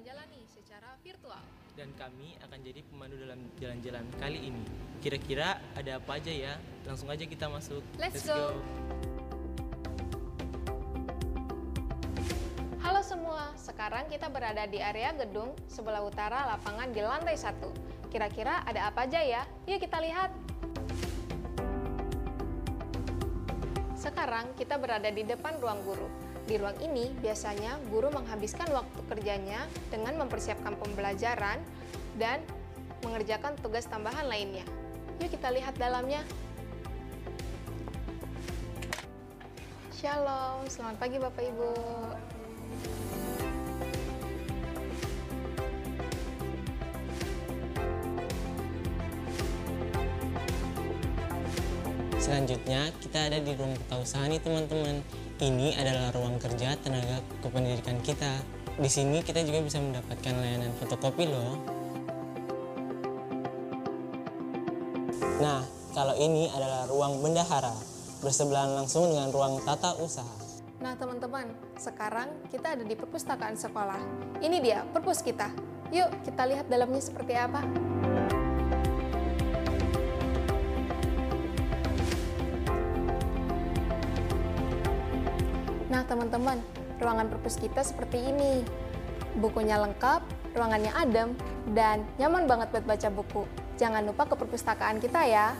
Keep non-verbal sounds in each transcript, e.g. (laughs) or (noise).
ajak kalian jalan-jalan nih secara virtual. Dan kami akan jadi pemandu dalam jalan-jalan kali ini. Kira-kira ada apa aja ya? Langsung aja kita masuk. Let's go. Halo semua, sekarang kita berada di area gedung sebelah utara lapangan di lantai satu. Kira-kira ada apa aja ya? Yuk kita lihat. Sekarang kita berada di depan ruang guru. Di ruang ini biasanya guru menghabiskan waktu kerjanya dengan mempersiapkan pembelajaran dan mengerjakan tugas tambahan lainnya. Yuk kita lihat dalamnya. Shalom, selamat pagi Bapak Ibu. Selanjutnya, kita ada di ruang usaha nih teman-teman. Ini adalah ruang kerja tenaga kependidikan kita. Di sini kita juga bisa mendapatkan layanan fotokopi loh. Nah, kalau ini adalah ruang bendahara, bersebelahan langsung dengan ruang tata usaha. Nah teman-teman, sekarang kita ada di perpustakaan sekolah. Ini dia, perpus kita. Yuk kita lihat dalamnya seperti apa. Ruangan perpus kita seperti ini. Bukunya lengkap, ruangannya adem, dan nyaman banget buat baca buku. Jangan lupa ke perpustakaan kita ya.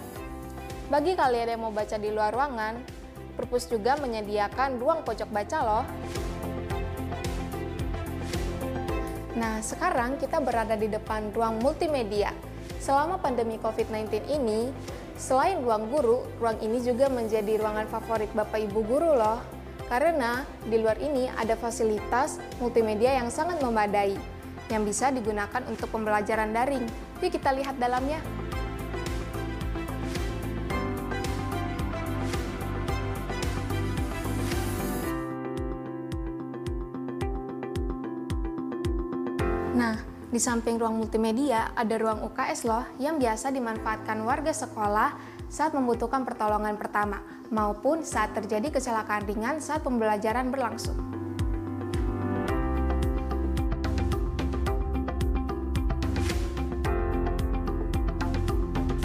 Bagi kalian yang mau baca di luar ruangan, perpus juga menyediakan ruang pojok baca loh. Nah, sekarang kita berada di depan ruang multimedia. Selama pandemi COVID-19 ini, selain ruang guru, ruang ini juga menjadi ruangan favorit Bapak Ibu guru loh. Karena di luar ini ada fasilitas multimedia yang sangat memadai yang bisa digunakan untuk pembelajaran daring. Yuk kita lihat dalamnya. Nah, di samping ruang multimedia ada ruang UKS loh yang biasa dimanfaatkan warga sekolah saat membutuhkan pertolongan pertama maupun saat terjadi kecelakaan ringan saat pembelajaran berlangsung.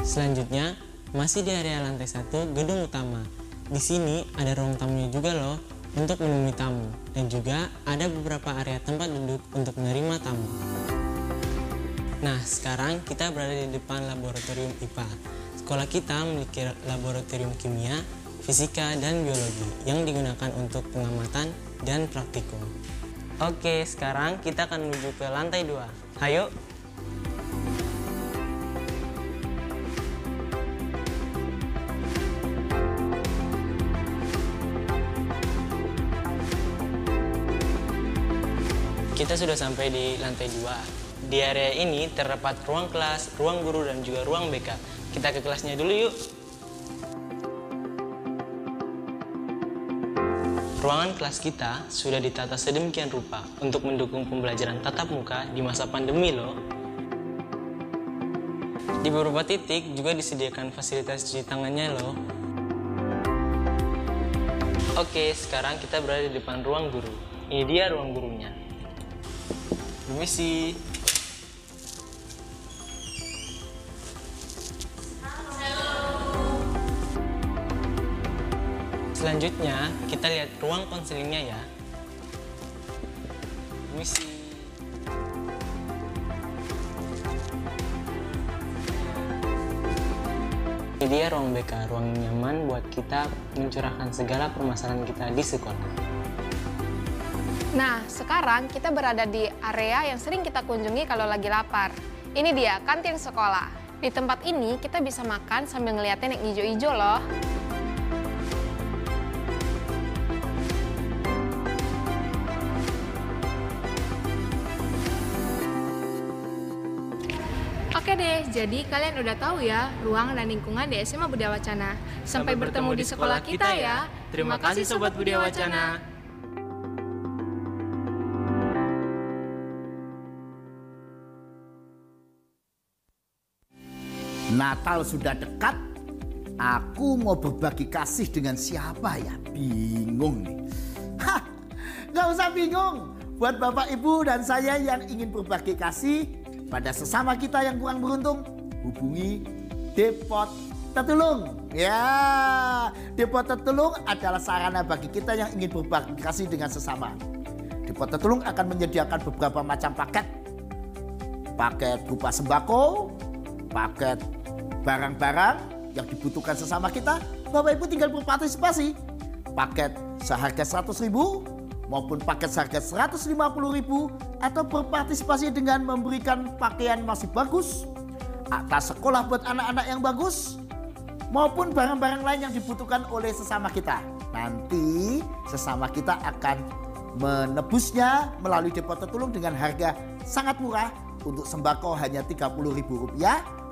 Selanjutnya, masih di area lantai satu gedung utama. Di sini ada ruang tamunya juga loh untuk menemui tamu dan juga ada beberapa area tempat duduk untuk menerima tamu. Nah, sekarang kita berada di depan laboratorium IPA. Sekolah kita memiliki laboratorium kimia, fisika, dan biologi yang digunakan untuk pengamatan dan praktikum. Oke, sekarang kita akan menuju ke lantai 2. Hayo! Kita sudah sampai di lantai 2. Di area ini terdapat ruang kelas, ruang guru, dan juga ruang BK. Kita ke kelasnya dulu yuk. Ruangan kelas kita sudah ditata sedemikian rupa untuk mendukung pembelajaran tatap muka di masa pandemi loh. Di beberapa titik juga disediakan fasilitas cuci tangannya loh. Oke, sekarang kita berada di depan ruang guru. Ini dia ruang gurunya. Permisi. Selanjutnya, kita lihat ruang konselingnya ya. Permisi. Ini dia ruang BK, ruang nyaman buat kita mencurahkan segala permasalahan kita di sekolah. Nah, sekarang kita berada di area yang sering kita kunjungi kalau lagi lapar. Ini dia, kantin sekolah. Di tempat ini kita bisa makan sambil ngeliatin yang hijau-hijau loh. Jadi kalian udah tahu ya ruang dan lingkungan di SMA Budaya Wacana. Sampai, bertemu di sekolah kita ya. Terima kasih Sobat Budaya Wacana. Natal sudah dekat. Aku mau berbagi kasih dengan siapa ya? Bingung nih. Hah, nggak usah bingung. buat Bapak Ibu dan saya yang ingin berbagi kasih pada sesama kita yang kurang beruntung, hubungi Depot Tetulung. Ya, Depot Tetulung adalah sarana bagi kita yang ingin berbagi kasih dengan sesama. Depot Tetulung akan menyediakan beberapa macam paket. Paket berupa sembako, paket barang-barang yang dibutuhkan sesama kita. Bapak Ibu tinggal berpartisipasi. Paket seharga 100 ribu maupun paket seharga 150 ribu atau berpartisipasi dengan memberikan pakaian masih bagus, atas sekolah buat anak-anak yang bagus, maupun barang-barang lain yang dibutuhkan oleh sesama kita. Nanti sesama kita akan menebusnya melalui depot tertulung dengan harga sangat murah. Untuk sembako hanya Rp30.000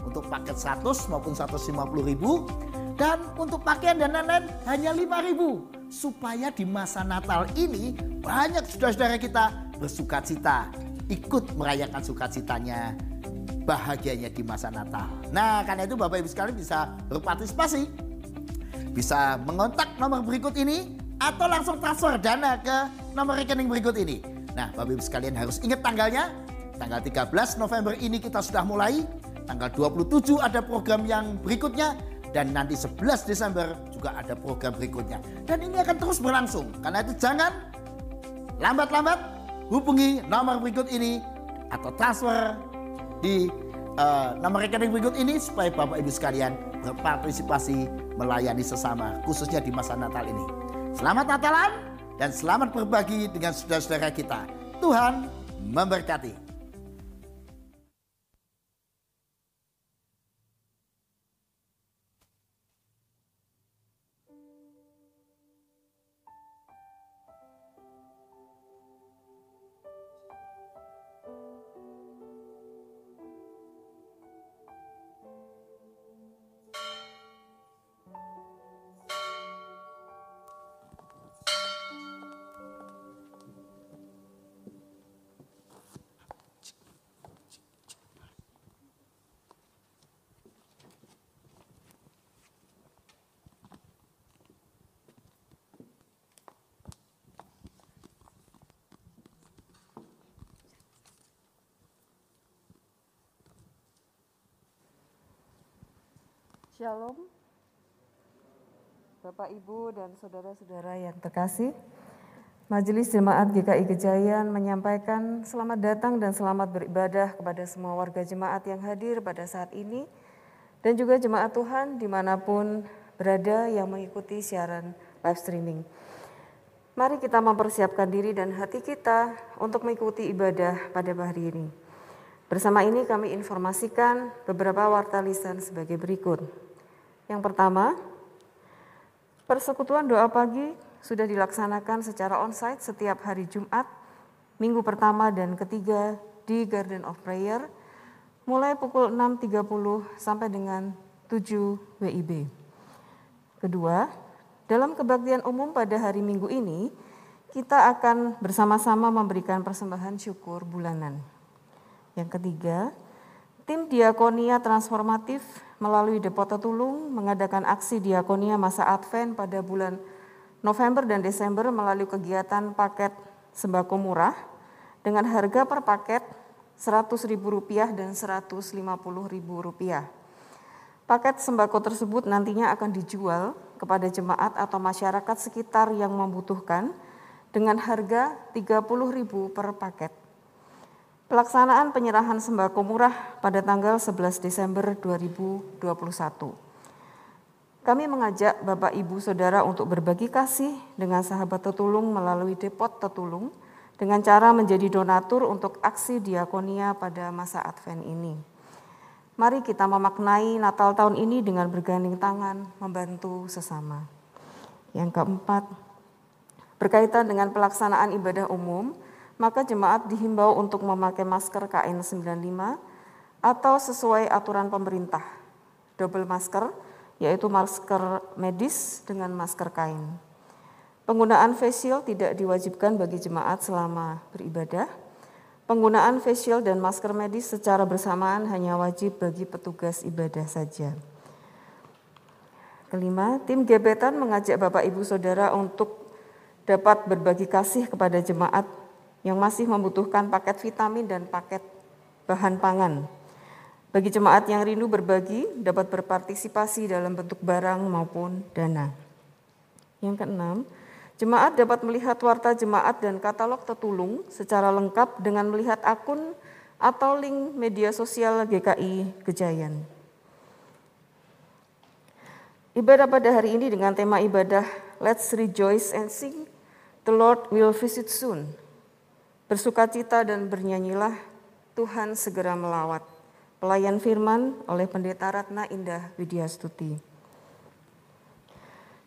untuk paket 100 maupun 150.000 dan untuk pakaian dan lain-lain hanya 5.000 supaya di masa Natal ini banyak saudara-saudara kita bersuka cita, ikut merayakan sukacitanya, bahagianya di masa Natal. Nah, karena itu Bapak Ibu sekalian bisa berpartisipasi. Bisa mengontak nomor berikut ini atau langsung transfer dana ke nomor rekening berikut ini. Nah, Bapak Ibu sekalian harus ingat tanggalnya. Tanggal 13 November ini kita sudah mulai. Tanggal 27 ada program yang berikutnya dan nanti 11 Desember juga ada program berikutnya. Dan ini akan terus berlangsung. Karena itu jangan lambat-lambat hubungi nomor berikut ini atau transfer di uh, nomor rekening berikut ini supaya Bapak Ibu sekalian berpartisipasi melayani sesama khususnya di masa Natal ini. Selamat Natalan dan selamat berbagi dengan saudara-saudara kita. Tuhan memberkati. Shalom, Bapak Ibu dan saudara-saudara yang terkasih. Majelis Jemaat GKI Gejayan menyampaikan selamat datang dan selamat beribadah kepada semua warga jemaat yang hadir pada saat ini dan juga jemaat Tuhan di mana pun berada yang mengikuti siaran live streaming. Mari kita mempersiapkan diri dan hati kita untuk mengikuti ibadah pada hari ini. Bersama ini kami informasikan beberapa warta lisan sebagai berikut. Yang pertama, persekutuan doa pagi sudah dilaksanakan secara onsite setiap hari Jumat, minggu pertama dan ketiga di Garden of Prayer, mulai pukul 6.30 sampai dengan 7 WIB. Kedua, dalam kebaktian umum pada hari Minggu ini, kita akan bersama-sama memberikan persembahan syukur bulanan. Yang ketiga, tim diakonia transformatif melalui Depot Tetulung mengadakan aksi diakonia masa Advent pada bulan November dan Desember melalui kegiatan paket sembako murah dengan harga per paket Rp100.000 dan Rp150.000. Paket sembako tersebut nantinya akan dijual kepada jemaat atau masyarakat sekitar yang membutuhkan dengan harga Rp30.000 per paket. Pelaksanaan penyerahan sembako murah pada tanggal 11 Desember 2021. Kami mengajak Bapak Ibu Saudara untuk berbagi kasih dengan sahabat Tetulung melalui depot Tetulung dengan cara menjadi donatur untuk aksi diakonia pada masa Advent ini. Mari kita memaknai Natal tahun ini dengan bergandeng tangan membantu sesama. Yang keempat, berkaitan dengan pelaksanaan ibadah umum, maka jemaat dihimbau untuk memakai masker KN95 atau sesuai aturan pemerintah. Double masker, yaitu masker medis dengan masker kain. Penggunaan facial tidak diwajibkan bagi jemaat selama beribadah. Penggunaan facial dan masker medis secara bersamaan hanya wajib bagi petugas ibadah saja. Kelima, tim gebetan mengajak Bapak Ibu Saudara untuk dapat berbagi kasih kepada jemaat yang masih membutuhkan paket vitamin dan paket bahan pangan. Bagi jemaat yang rindu berbagi, dapat berpartisipasi dalam bentuk barang maupun dana. Yang keenam, jemaat dapat melihat warta jemaat dan katalog tetulung secara lengkap dengan melihat akun atau link media sosial GKI Gejayan. Ibadah pada hari ini dengan tema ibadah Let's Rejoice and Sing, The Lord will visit soon. Bersukacita dan bernyanyilah, Tuhan segera melawat. Pelayan firman oleh Pendeta Ratna Indah Widyastuti.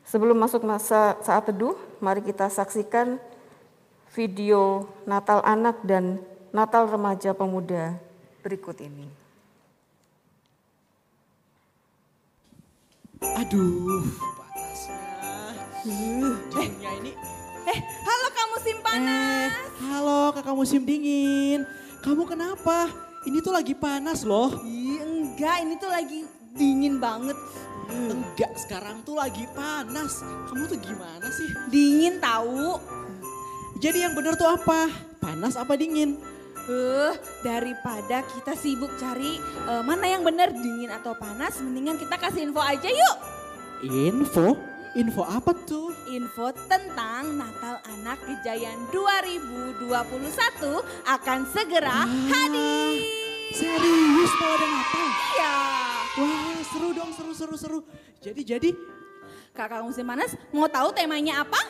Sebelum masuk masa saat teduh, mari kita saksikan video Natal anak dan Natal remaja pemuda berikut ini. Aduh, panasnya. Uh, dinginnya ini. Eh, halo kamu musim panas. Eh, halo kakak musim dingin. Kamu kenapa? Ini tuh lagi panas loh. Ih, enggak, ini tuh lagi dingin banget. Enggak, sekarang tuh lagi panas. Kamu tuh gimana sih? Dingin tahu. Jadi yang bener tuh apa? Panas apa dingin? Eh, daripada kita sibuk cari eh, mana yang benar dingin atau panas, mendingan kita kasih info aja yuk. Info? Info apa tuh? Info tentang Natal Anak Kejayaan 2021 akan segera hadir. Serius mau ada Natal? Iya. Wah seru dong, seru, seru, seru. Jadi, jadi, Kakak musim panas mau tahu temanya apa?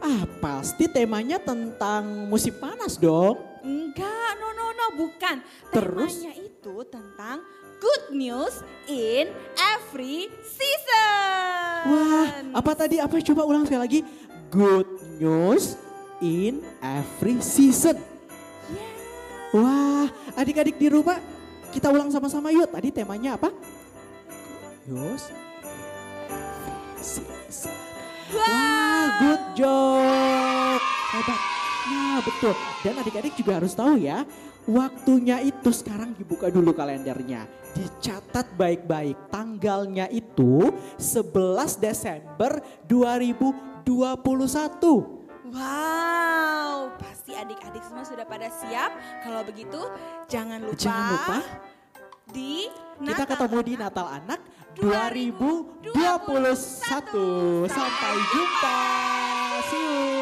ah pasti temanya tentang musim panas dong. Enggak, no no no, bukan. Terus? Temanya itu tentang good news in every season. Wah, apa tadi? Apa coba ulang sekali lagi? Good news in every season. Wah, adik-adik di rumah kita ulang sama-sama yuk. Tadi temanya apa? Good news season. Wah, good job. Hebat. Nah, betul. Dan adik-adik juga harus tahu ya, waktunya itu sekarang dibuka dulu kalendernya. Dicatat baik-baik. Tanggalnya itu 11 Desember 2021. Wow, pasti adik-adik semua sudah pada siap. Kalau begitu, jangan lupa, Jangan lupa di kita Natal ketemu di Anak Natal Anak 2021. Sampai jumpa. See you.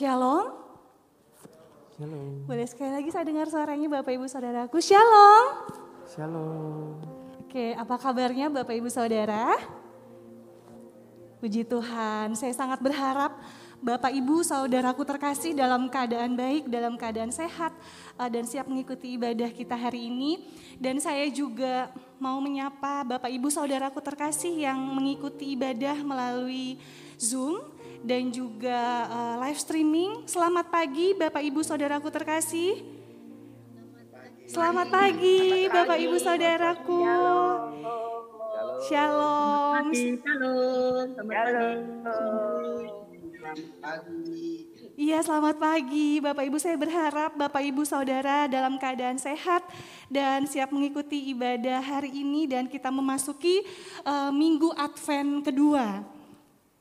Shalom. Boleh sekali lagi saya dengar suaranya Bapak Ibu Saudaraku. Shalom. Shalom. Oke, apa kabarnya Bapak Ibu Saudara? Puji Tuhan, saya sangat berharap Bapak Ibu saudaraku terkasih dalam keadaan baik, dalam keadaan sehat uh, dan siap mengikuti ibadah kita hari ini. Dan saya juga mau menyapa Bapak Ibu saudaraku terkasih yang mengikuti ibadah melalui Zoom dan juga uh, live streaming. Selamat pagi Bapak Ibu saudaraku terkasih. Selamat pagi Bapak Ibu saudaraku. Shalom. Iya selamat pagi Bapak Ibu saya berharap Bapak Ibu Saudara dalam keadaan sehat dan siap mengikuti ibadah hari ini dan kita memasuki uh, minggu Advent kedua.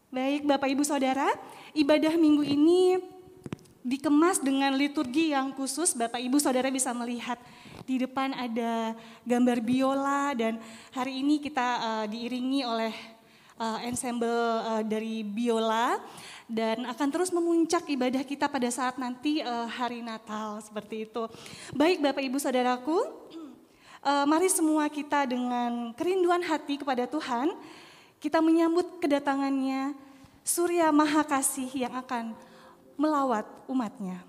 Baik Bapak Ibu Saudara, ibadah minggu ini dikemas dengan liturgi yang khusus Bapak Ibu Saudara bisa melihat di depan ada gambar biola dan hari ini kita uh, diiringi oleh uh, ensemble uh, dari biola dan akan terus memuncak ibadah kita pada saat nanti uh, hari Natal seperti itu. Baik Bapak Ibu Saudaraku, uh, mari semua kita dengan kerinduan hati kepada Tuhan, kita menyambut kedatangannya Surya Maha Kasih yang akan melawat umatnya.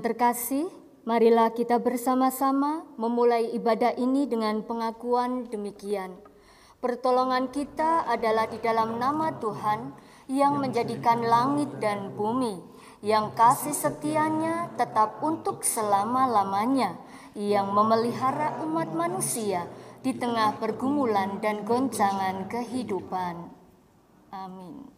terkasih, marilah kita bersama-sama memulai ibadah ini dengan pengakuan demikian. Pertolongan kita adalah di dalam nama Tuhan yang menjadikan langit dan bumi, yang kasih setianya tetap untuk selama-lamanya, yang memelihara umat manusia di tengah pergumulan dan goncangan kehidupan. Amin.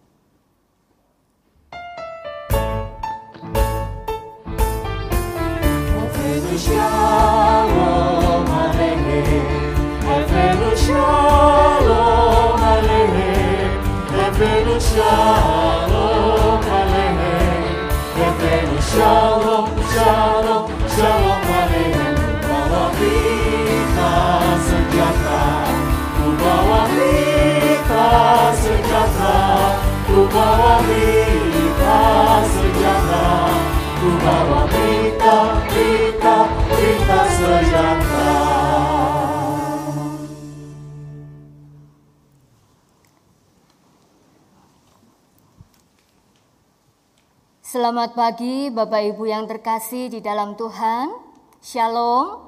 Bawa kita sejahtera, ku bawa kita Selamat pagi Bapak Ibu yang terkasih di dalam Tuhan. Shalom.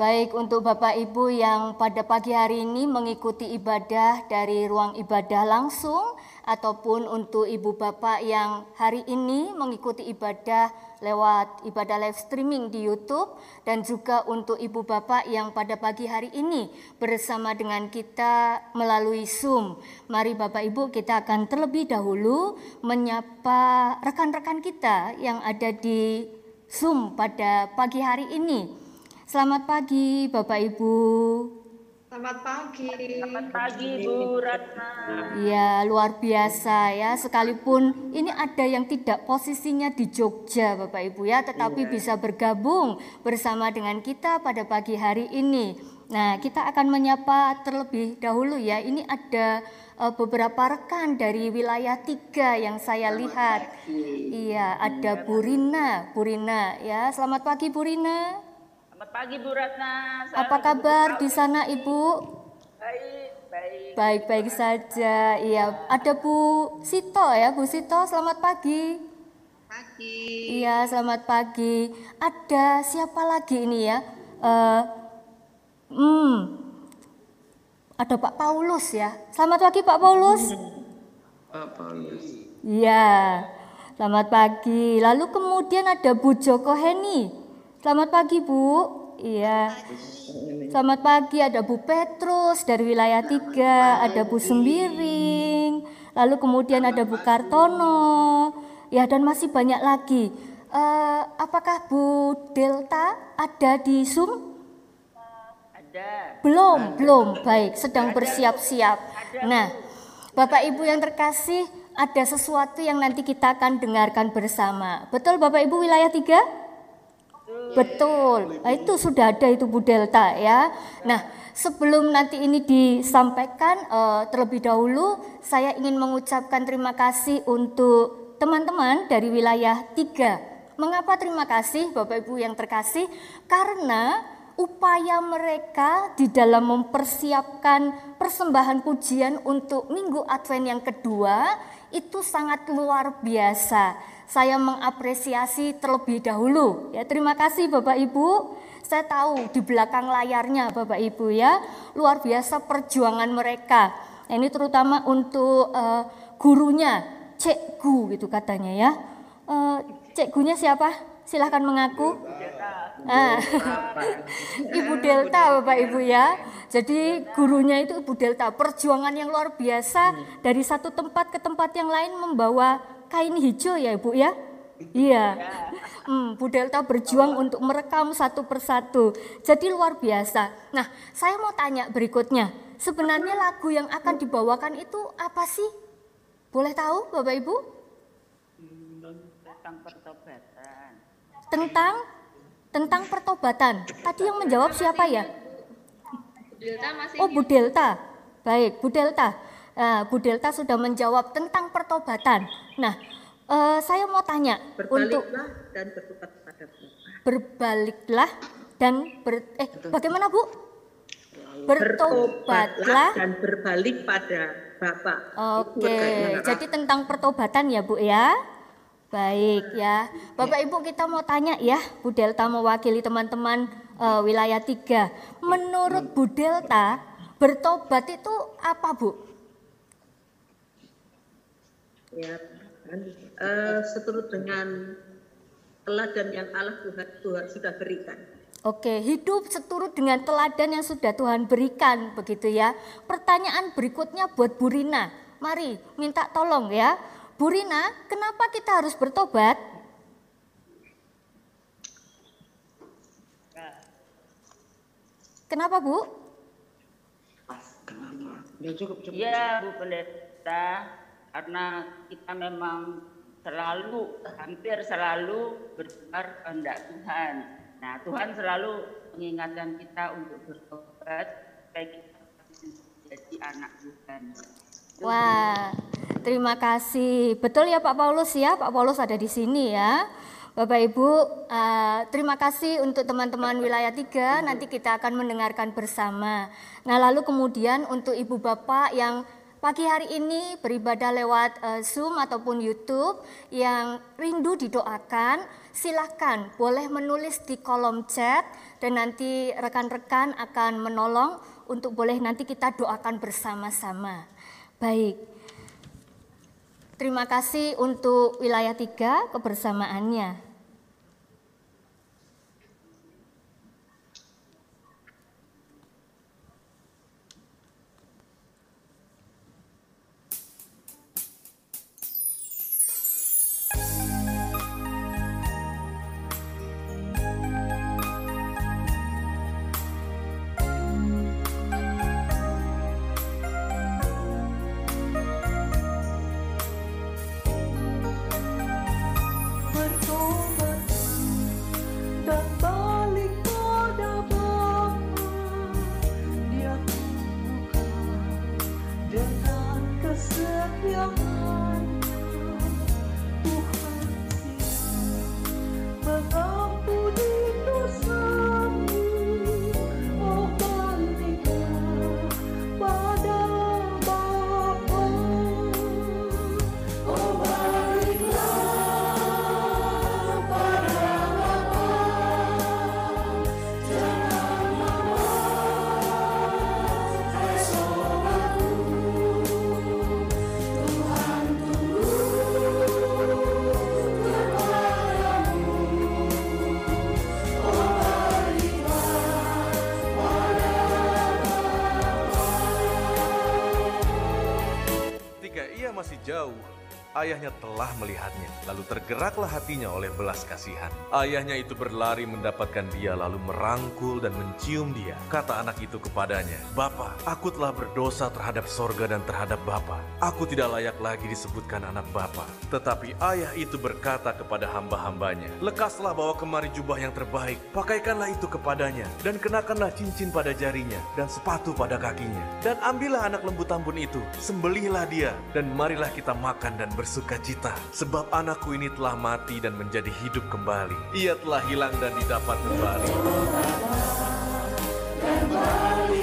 Baik untuk Bapak Ibu yang pada pagi hari ini mengikuti ibadah dari ruang ibadah langsung ataupun untuk Ibu Bapak yang hari ini mengikuti ibadah lewat ibadah live streaming di YouTube dan juga untuk Ibu Bapak yang pada pagi hari ini bersama dengan kita melalui Zoom. Mari Bapak Ibu kita akan terlebih dahulu menyapa rekan-rekan kita yang ada di Zoom pada pagi hari ini. Selamat pagi Bapak Ibu. Selamat pagi. Selamat pagi Bu Ratna. Ya, luar biasa ya. Sekalipun ini ada yang tidak posisinya di Jogja Bapak Ibu ya, tetapi bisa bergabung bersama dengan kita pada pagi hari ini. Nah, kita akan menyapa terlebih dahulu ya. Ini ada uh, beberapa rekan dari wilayah tiga yang saya lihat. Iya, ada Bu Rina, Bu Rina ya. Selamat pagi Bu Rina. Selamat pagi Bu Ratna. Apa kabar di sana Ibu? Baik, baik. Baik-baik saja. Iya, ada Bu Sito ya, Bu Sito. Selamat pagi. Pagi. Iya, selamat pagi. Ada siapa lagi ini ya? Uh, hmm, ada Pak Paulus ya. Selamat pagi Pak Paulus. Pak Paulus. Iya, selamat pagi. Lalu kemudian ada Bu Joko Heni. Selamat pagi Bu. Iya. Selamat pagi ada Bu Petrus dari wilayah tiga, ada Bu Sembiring, lalu kemudian ada Bu Kartono, ya dan masih banyak lagi. Uh, apakah Bu Delta ada di Zoom? Ada. Belum, belum. Baik, sedang bersiap-siap. Nah, Bapak Ibu yang terkasih, ada sesuatu yang nanti kita akan dengarkan bersama. Betul Bapak Ibu wilayah tiga? Betul, nah, itu sudah ada itu Bu Delta ya. Nah, sebelum nanti ini disampaikan uh, terlebih dahulu, saya ingin mengucapkan terima kasih untuk teman-teman dari wilayah 3. Mengapa terima kasih Bapak Ibu yang terkasih? Karena upaya mereka di dalam mempersiapkan persembahan pujian untuk Minggu Advent yang kedua itu sangat luar biasa saya mengapresiasi terlebih dahulu. Ya, terima kasih Bapak Ibu. Saya tahu di belakang layarnya Bapak Ibu ya, luar biasa perjuangan mereka. Ini terutama untuk uh, gurunya, Cekgu gitu katanya ya. Uh, cekgunya siapa? Silahkan mengaku. Ah, (laughs) Ibu Delta Bapak Ibu ya. Jadi gurunya itu Ibu Delta. Perjuangan yang luar biasa dari satu tempat ke tempat yang lain membawa kain hijau ya Ibu ya? Iya. Hmm, Bu Delta berjuang untuk merekam satu persatu. Jadi luar biasa. Nah, saya mau tanya berikutnya. Sebenarnya lagu yang akan dibawakan itu apa sih? Boleh tahu Bapak Ibu? Tentang pertobatan. Tentang tentang pertobatan. Tadi yang menjawab siapa ya? Oh, Bu Delta. Baik, Bu Delta. Nah, Bu Delta sudah menjawab tentang pertobatan. Nah, uh, saya mau tanya untuk dan bertobat pada Berbaliklah dan ber, eh bagaimana Bu? Bertobatlah dan berbalik pada Bapak. Oke, okay. jadi tentang pertobatan ya Bu ya. Baik ya, Bapak Ibu kita mau tanya ya, Bu Delta mewakili teman-teman uh, wilayah tiga. Menurut Bu Delta, bertobat itu apa Bu? Ya, uh, seturut dengan teladan yang Allah Tuhan, Tuhan sudah berikan. Oke, hidup seturut dengan teladan yang sudah Tuhan berikan, begitu ya. Pertanyaan berikutnya buat Bu Rina. Mari minta tolong ya. Bu Rina, kenapa kita harus bertobat? Kenapa Bu? Ya, cukup, cukup. Ya Bu Pendeta, karena kita memang selalu hampir selalu berdengar kehendak Tuhan. Nah, Tuhan selalu mengingatkan kita untuk bertobat supaya kita jadi anak Tuhan. Wah, terima kasih. Betul ya Pak Paulus ya, Pak Paulus ada di sini ya. Bapak Ibu, uh, terima kasih untuk teman-teman wilayah 3, nanti kita akan mendengarkan bersama. Nah lalu kemudian untuk Ibu Bapak yang pagi hari ini beribadah lewat uh, Zoom ataupun YouTube yang rindu didoakan, silahkan boleh menulis di kolom chat dan nanti rekan-rekan akan menolong untuk boleh nanti kita doakan bersama-sama. Baik, terima kasih untuk wilayah tiga kebersamaannya. go. Ayahnya telah melihatnya, lalu tergeraklah hatinya oleh belas kasihan. Ayahnya itu berlari mendapatkan dia lalu merangkul dan mencium dia. Kata anak itu kepadanya, Bapa, aku telah berdosa terhadap sorga dan terhadap Bapa. Aku tidak layak lagi disebutkan anak Bapa. Tetapi ayah itu berkata kepada hamba-hambanya, Lekaslah bawa kemari jubah yang terbaik, pakaikanlah itu kepadanya, dan kenakanlah cincin pada jarinya, dan sepatu pada kakinya. Dan ambillah anak lembu tambun itu, sembelihlah dia, dan marilah kita makan dan bersih bersukacita, sebab anakku ini telah mati dan menjadi hidup kembali. Ia telah hilang dan didapat kembali. Kembali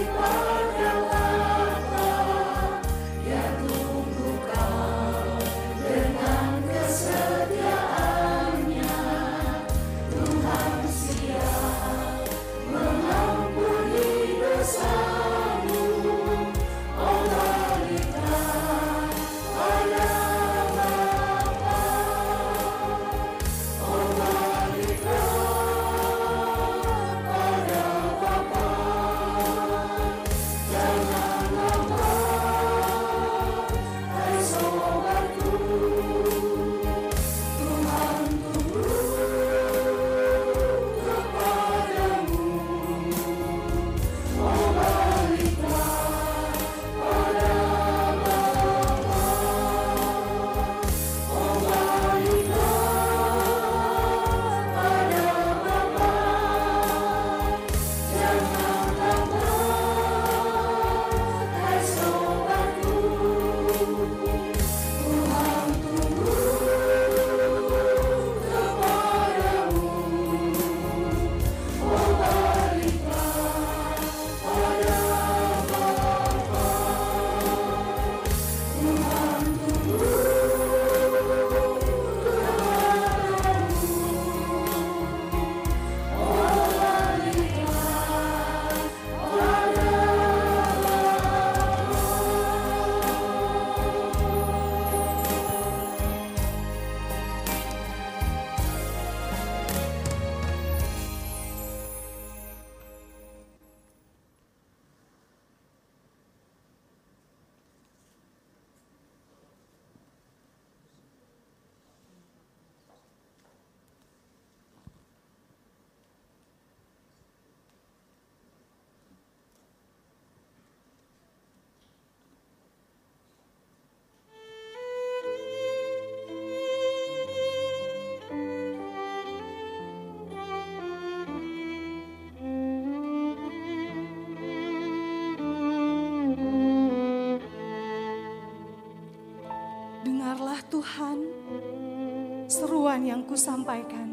yang kusampaikan.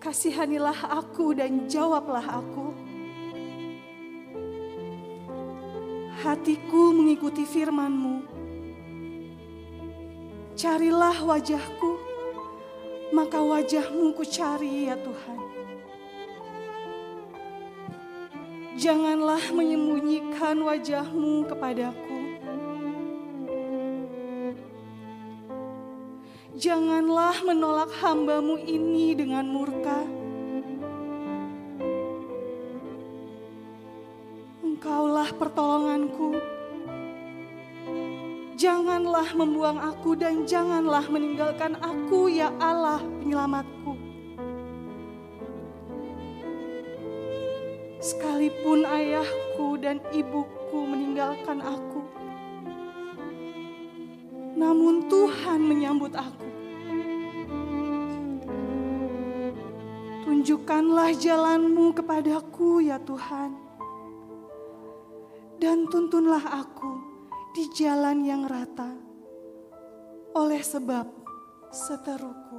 Kasihanilah aku dan jawablah aku. hatiku mengikuti firman-Mu. Carilah wajahku, maka wajah-Mu ku cari ya Tuhan. Janganlah menyembunyikan wajah-Mu kepadaku. Janganlah menolak hamba-Mu ini dengan murka. Engkaulah pertolonganku. Janganlah membuang aku dan janganlah meninggalkan aku ya Allah penyelamatku. Tunjukkanlah jalanmu kepadaku ya Tuhan. Dan tuntunlah aku di jalan yang rata oleh sebab seteruku.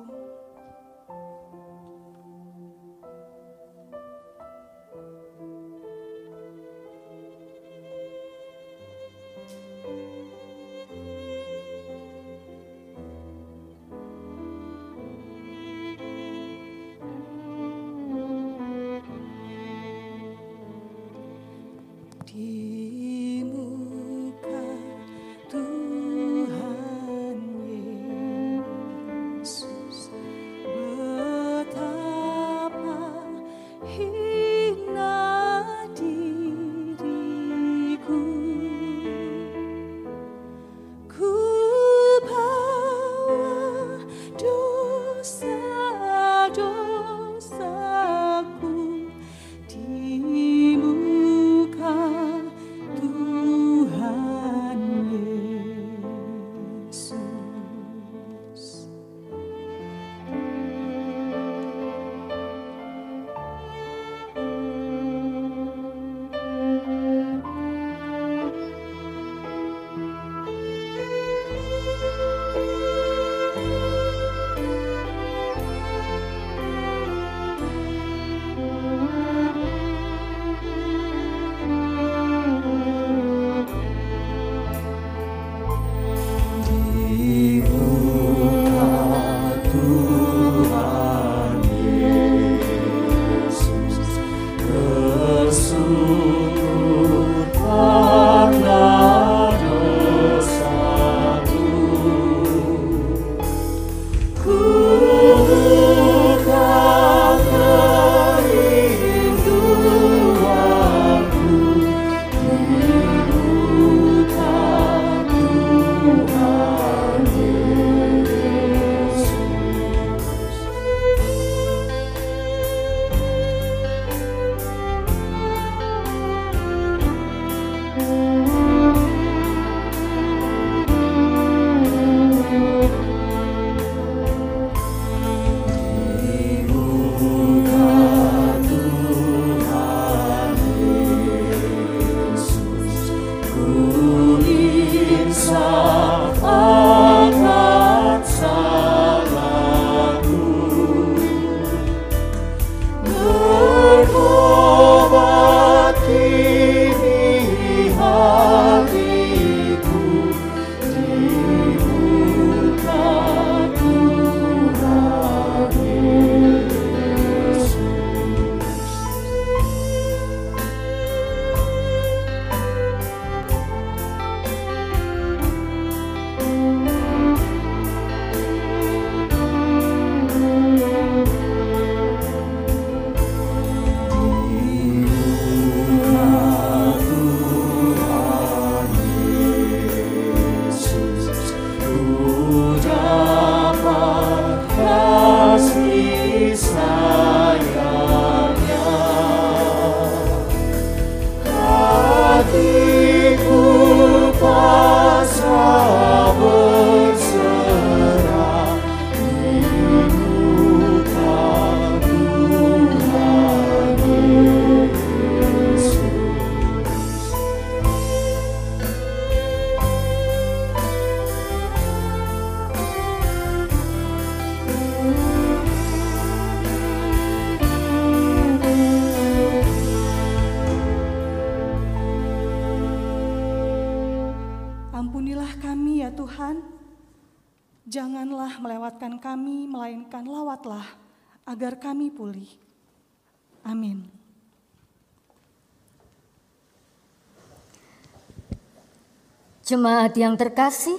Jemaat yang terkasih,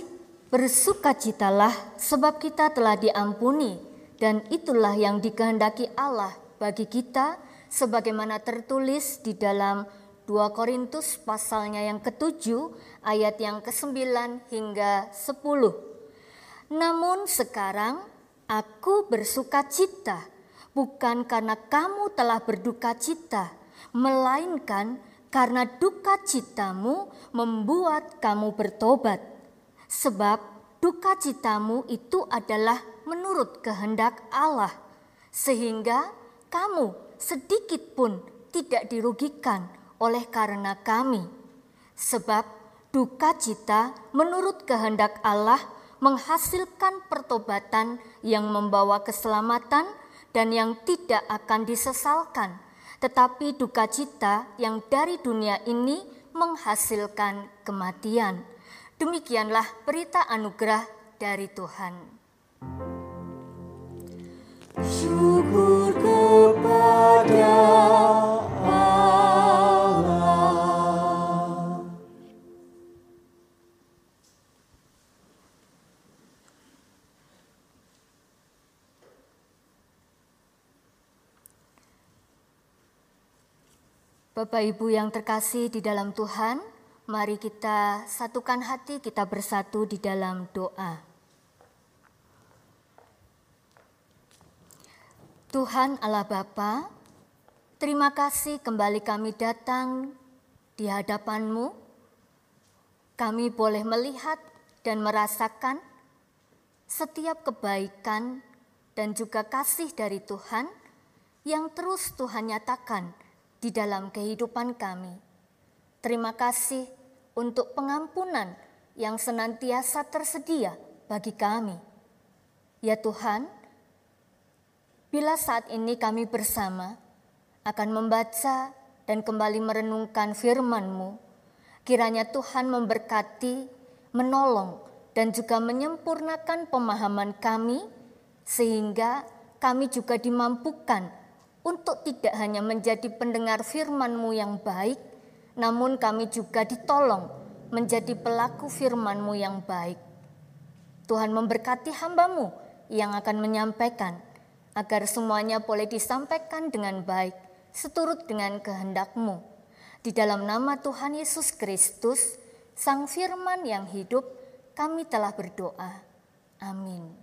bersukacitalah sebab kita telah diampuni dan itulah yang dikehendaki Allah bagi kita sebagaimana tertulis di dalam 2 Korintus pasalnya yang ketujuh ayat yang ke-9 hingga 10. Namun sekarang aku bersuka cita bukan karena kamu telah berduka cita, melainkan karena duka citamu membuat kamu bertobat. Sebab duka citamu itu adalah menurut kehendak Allah, sehingga kamu sedikit pun tidak dirugikan oleh karena kami. Sebab duka cita menurut kehendak Allah menghasilkan pertobatan yang membawa keselamatan dan yang tidak akan disesalkan, tetapi duka cita yang dari dunia ini menghasilkan kematian. Demikianlah berita anugerah dari Tuhan. Syukur kepada Bapak Ibu yang terkasih di dalam Tuhan, mari kita satukan hati kita bersatu di dalam doa. Tuhan Allah Bapa, terima kasih kembali kami datang di hadapan-Mu. Kami boleh melihat dan merasakan setiap kebaikan dan juga kasih dari Tuhan yang terus Tuhan nyatakan di dalam kehidupan kami. Terima kasih untuk pengampunan yang senantiasa tersedia bagi kami. Ya Tuhan, bila saat ini kami bersama akan membaca dan kembali merenungkan firman-Mu, kiranya Tuhan memberkati, menolong, dan juga menyempurnakan pemahaman kami sehingga kami juga dimampukan untuk tidak hanya menjadi pendengar firman-Mu yang baik, namun kami juga ditolong menjadi pelaku firman-Mu yang baik. Tuhan memberkati hamba-Mu yang akan menyampaikan, agar semuanya boleh disampaikan dengan baik, seturut dengan kehendak-Mu. Di dalam nama Tuhan Yesus Kristus, Sang Firman yang hidup, kami telah berdoa. Amin.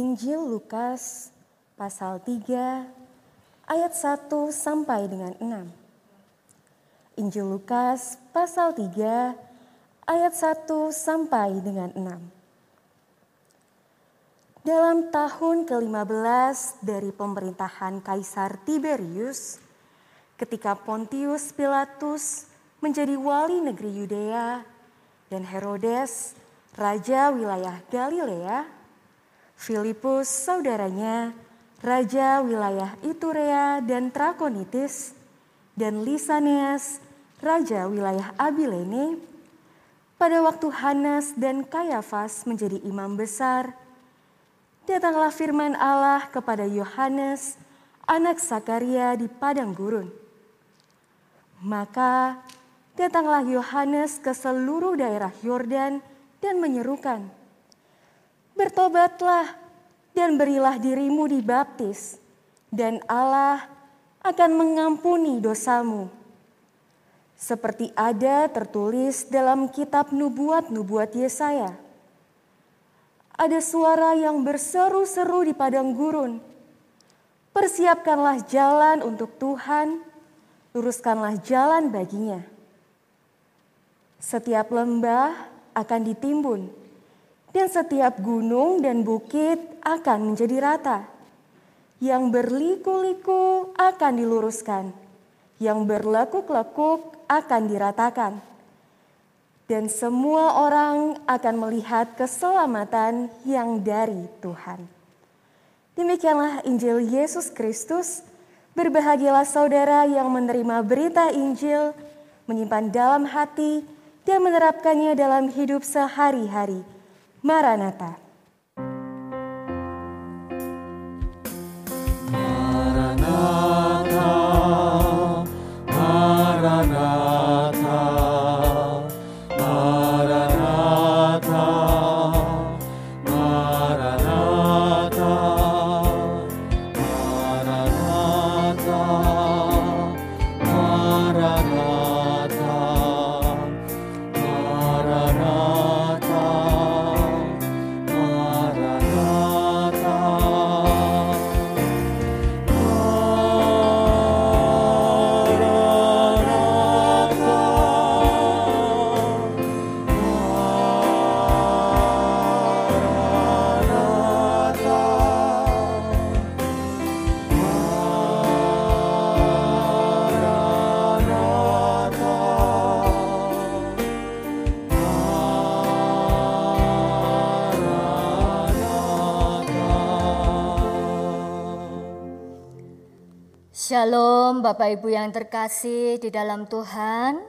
Injil Lukas pasal 3 ayat 1 sampai dengan 6. Injil Lukas pasal 3 ayat 1 sampai dengan 6. Dalam tahun ke-15 dari pemerintahan Kaisar Tiberius, ketika Pontius Pilatus menjadi wali negeri Yudea dan Herodes raja wilayah Galilea, Filipus saudaranya, raja wilayah Iturea dan Trakonitis, dan Lisaneas, raja wilayah Abilene, pada waktu Hanas dan Kayafas menjadi imam besar, datanglah firman Allah kepada Yohanes, anak Sakaria di padang gurun. Maka datanglah Yohanes ke seluruh daerah Yordan dan menyerukan, "Bertobatlah dan berilah dirimu dibaptis, dan Allah akan mengampuni dosamu." seperti ada tertulis dalam kitab nubuat-nubuat Yesaya. Ada suara yang berseru-seru di padang gurun. Persiapkanlah jalan untuk Tuhan, luruskanlah jalan baginya. Setiap lembah akan ditimbun, dan setiap gunung dan bukit akan menjadi rata. Yang berliku-liku akan diluruskan, yang berlekuk-lekuk akan diratakan, dan semua orang akan melihat keselamatan yang dari Tuhan. Demikianlah Injil Yesus Kristus. Berbahagialah saudara yang menerima berita Injil, menyimpan dalam hati, dan menerapkannya dalam hidup sehari-hari. Maranatha. Shalom Bapak Ibu yang terkasih di dalam Tuhan.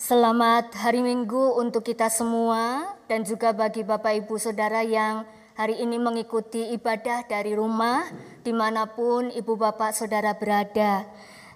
Selamat hari Minggu untuk kita semua dan juga bagi Bapak Ibu Saudara yang hari ini mengikuti ibadah dari rumah di mana pun Ibu Bapak Saudara berada.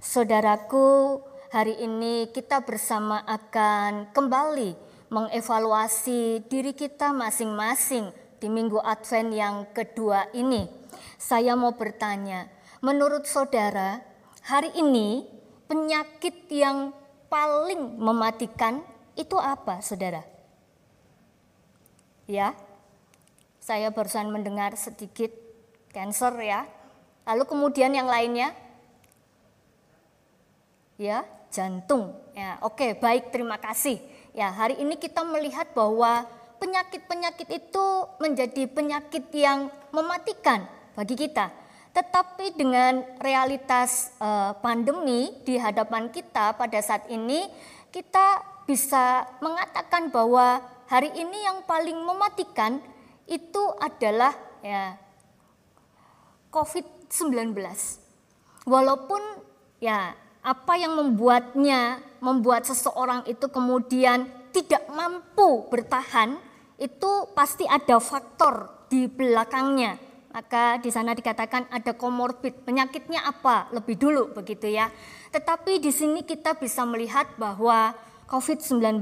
Saudaraku, hari ini kita bersama akan kembali mengevaluasi diri kita masing-masing di minggu Advent yang kedua ini. Saya mau bertanya, Menurut saudara, hari ini penyakit yang paling mematikan itu apa, saudara? Ya, saya barusan mendengar sedikit cancer ya. Lalu kemudian yang lainnya, ya jantung. Ya, oke baik terima kasih. Ya hari ini kita melihat bahwa penyakit-penyakit itu menjadi penyakit yang mematikan bagi kita. Tetapi dengan realitas uh, pandemi di hadapan kita pada saat ini, kita bisa mengatakan bahwa hari ini yang paling mematikan itu adalah ya COVID-19. Walaupun ya apa yang membuatnya membuat seseorang itu kemudian tidak mampu bertahan itu pasti ada faktor di belakangnya maka di sana dikatakan ada komorbid, penyakitnya apa lebih dulu begitu ya. Tetapi di sini kita bisa melihat bahwa COVID-19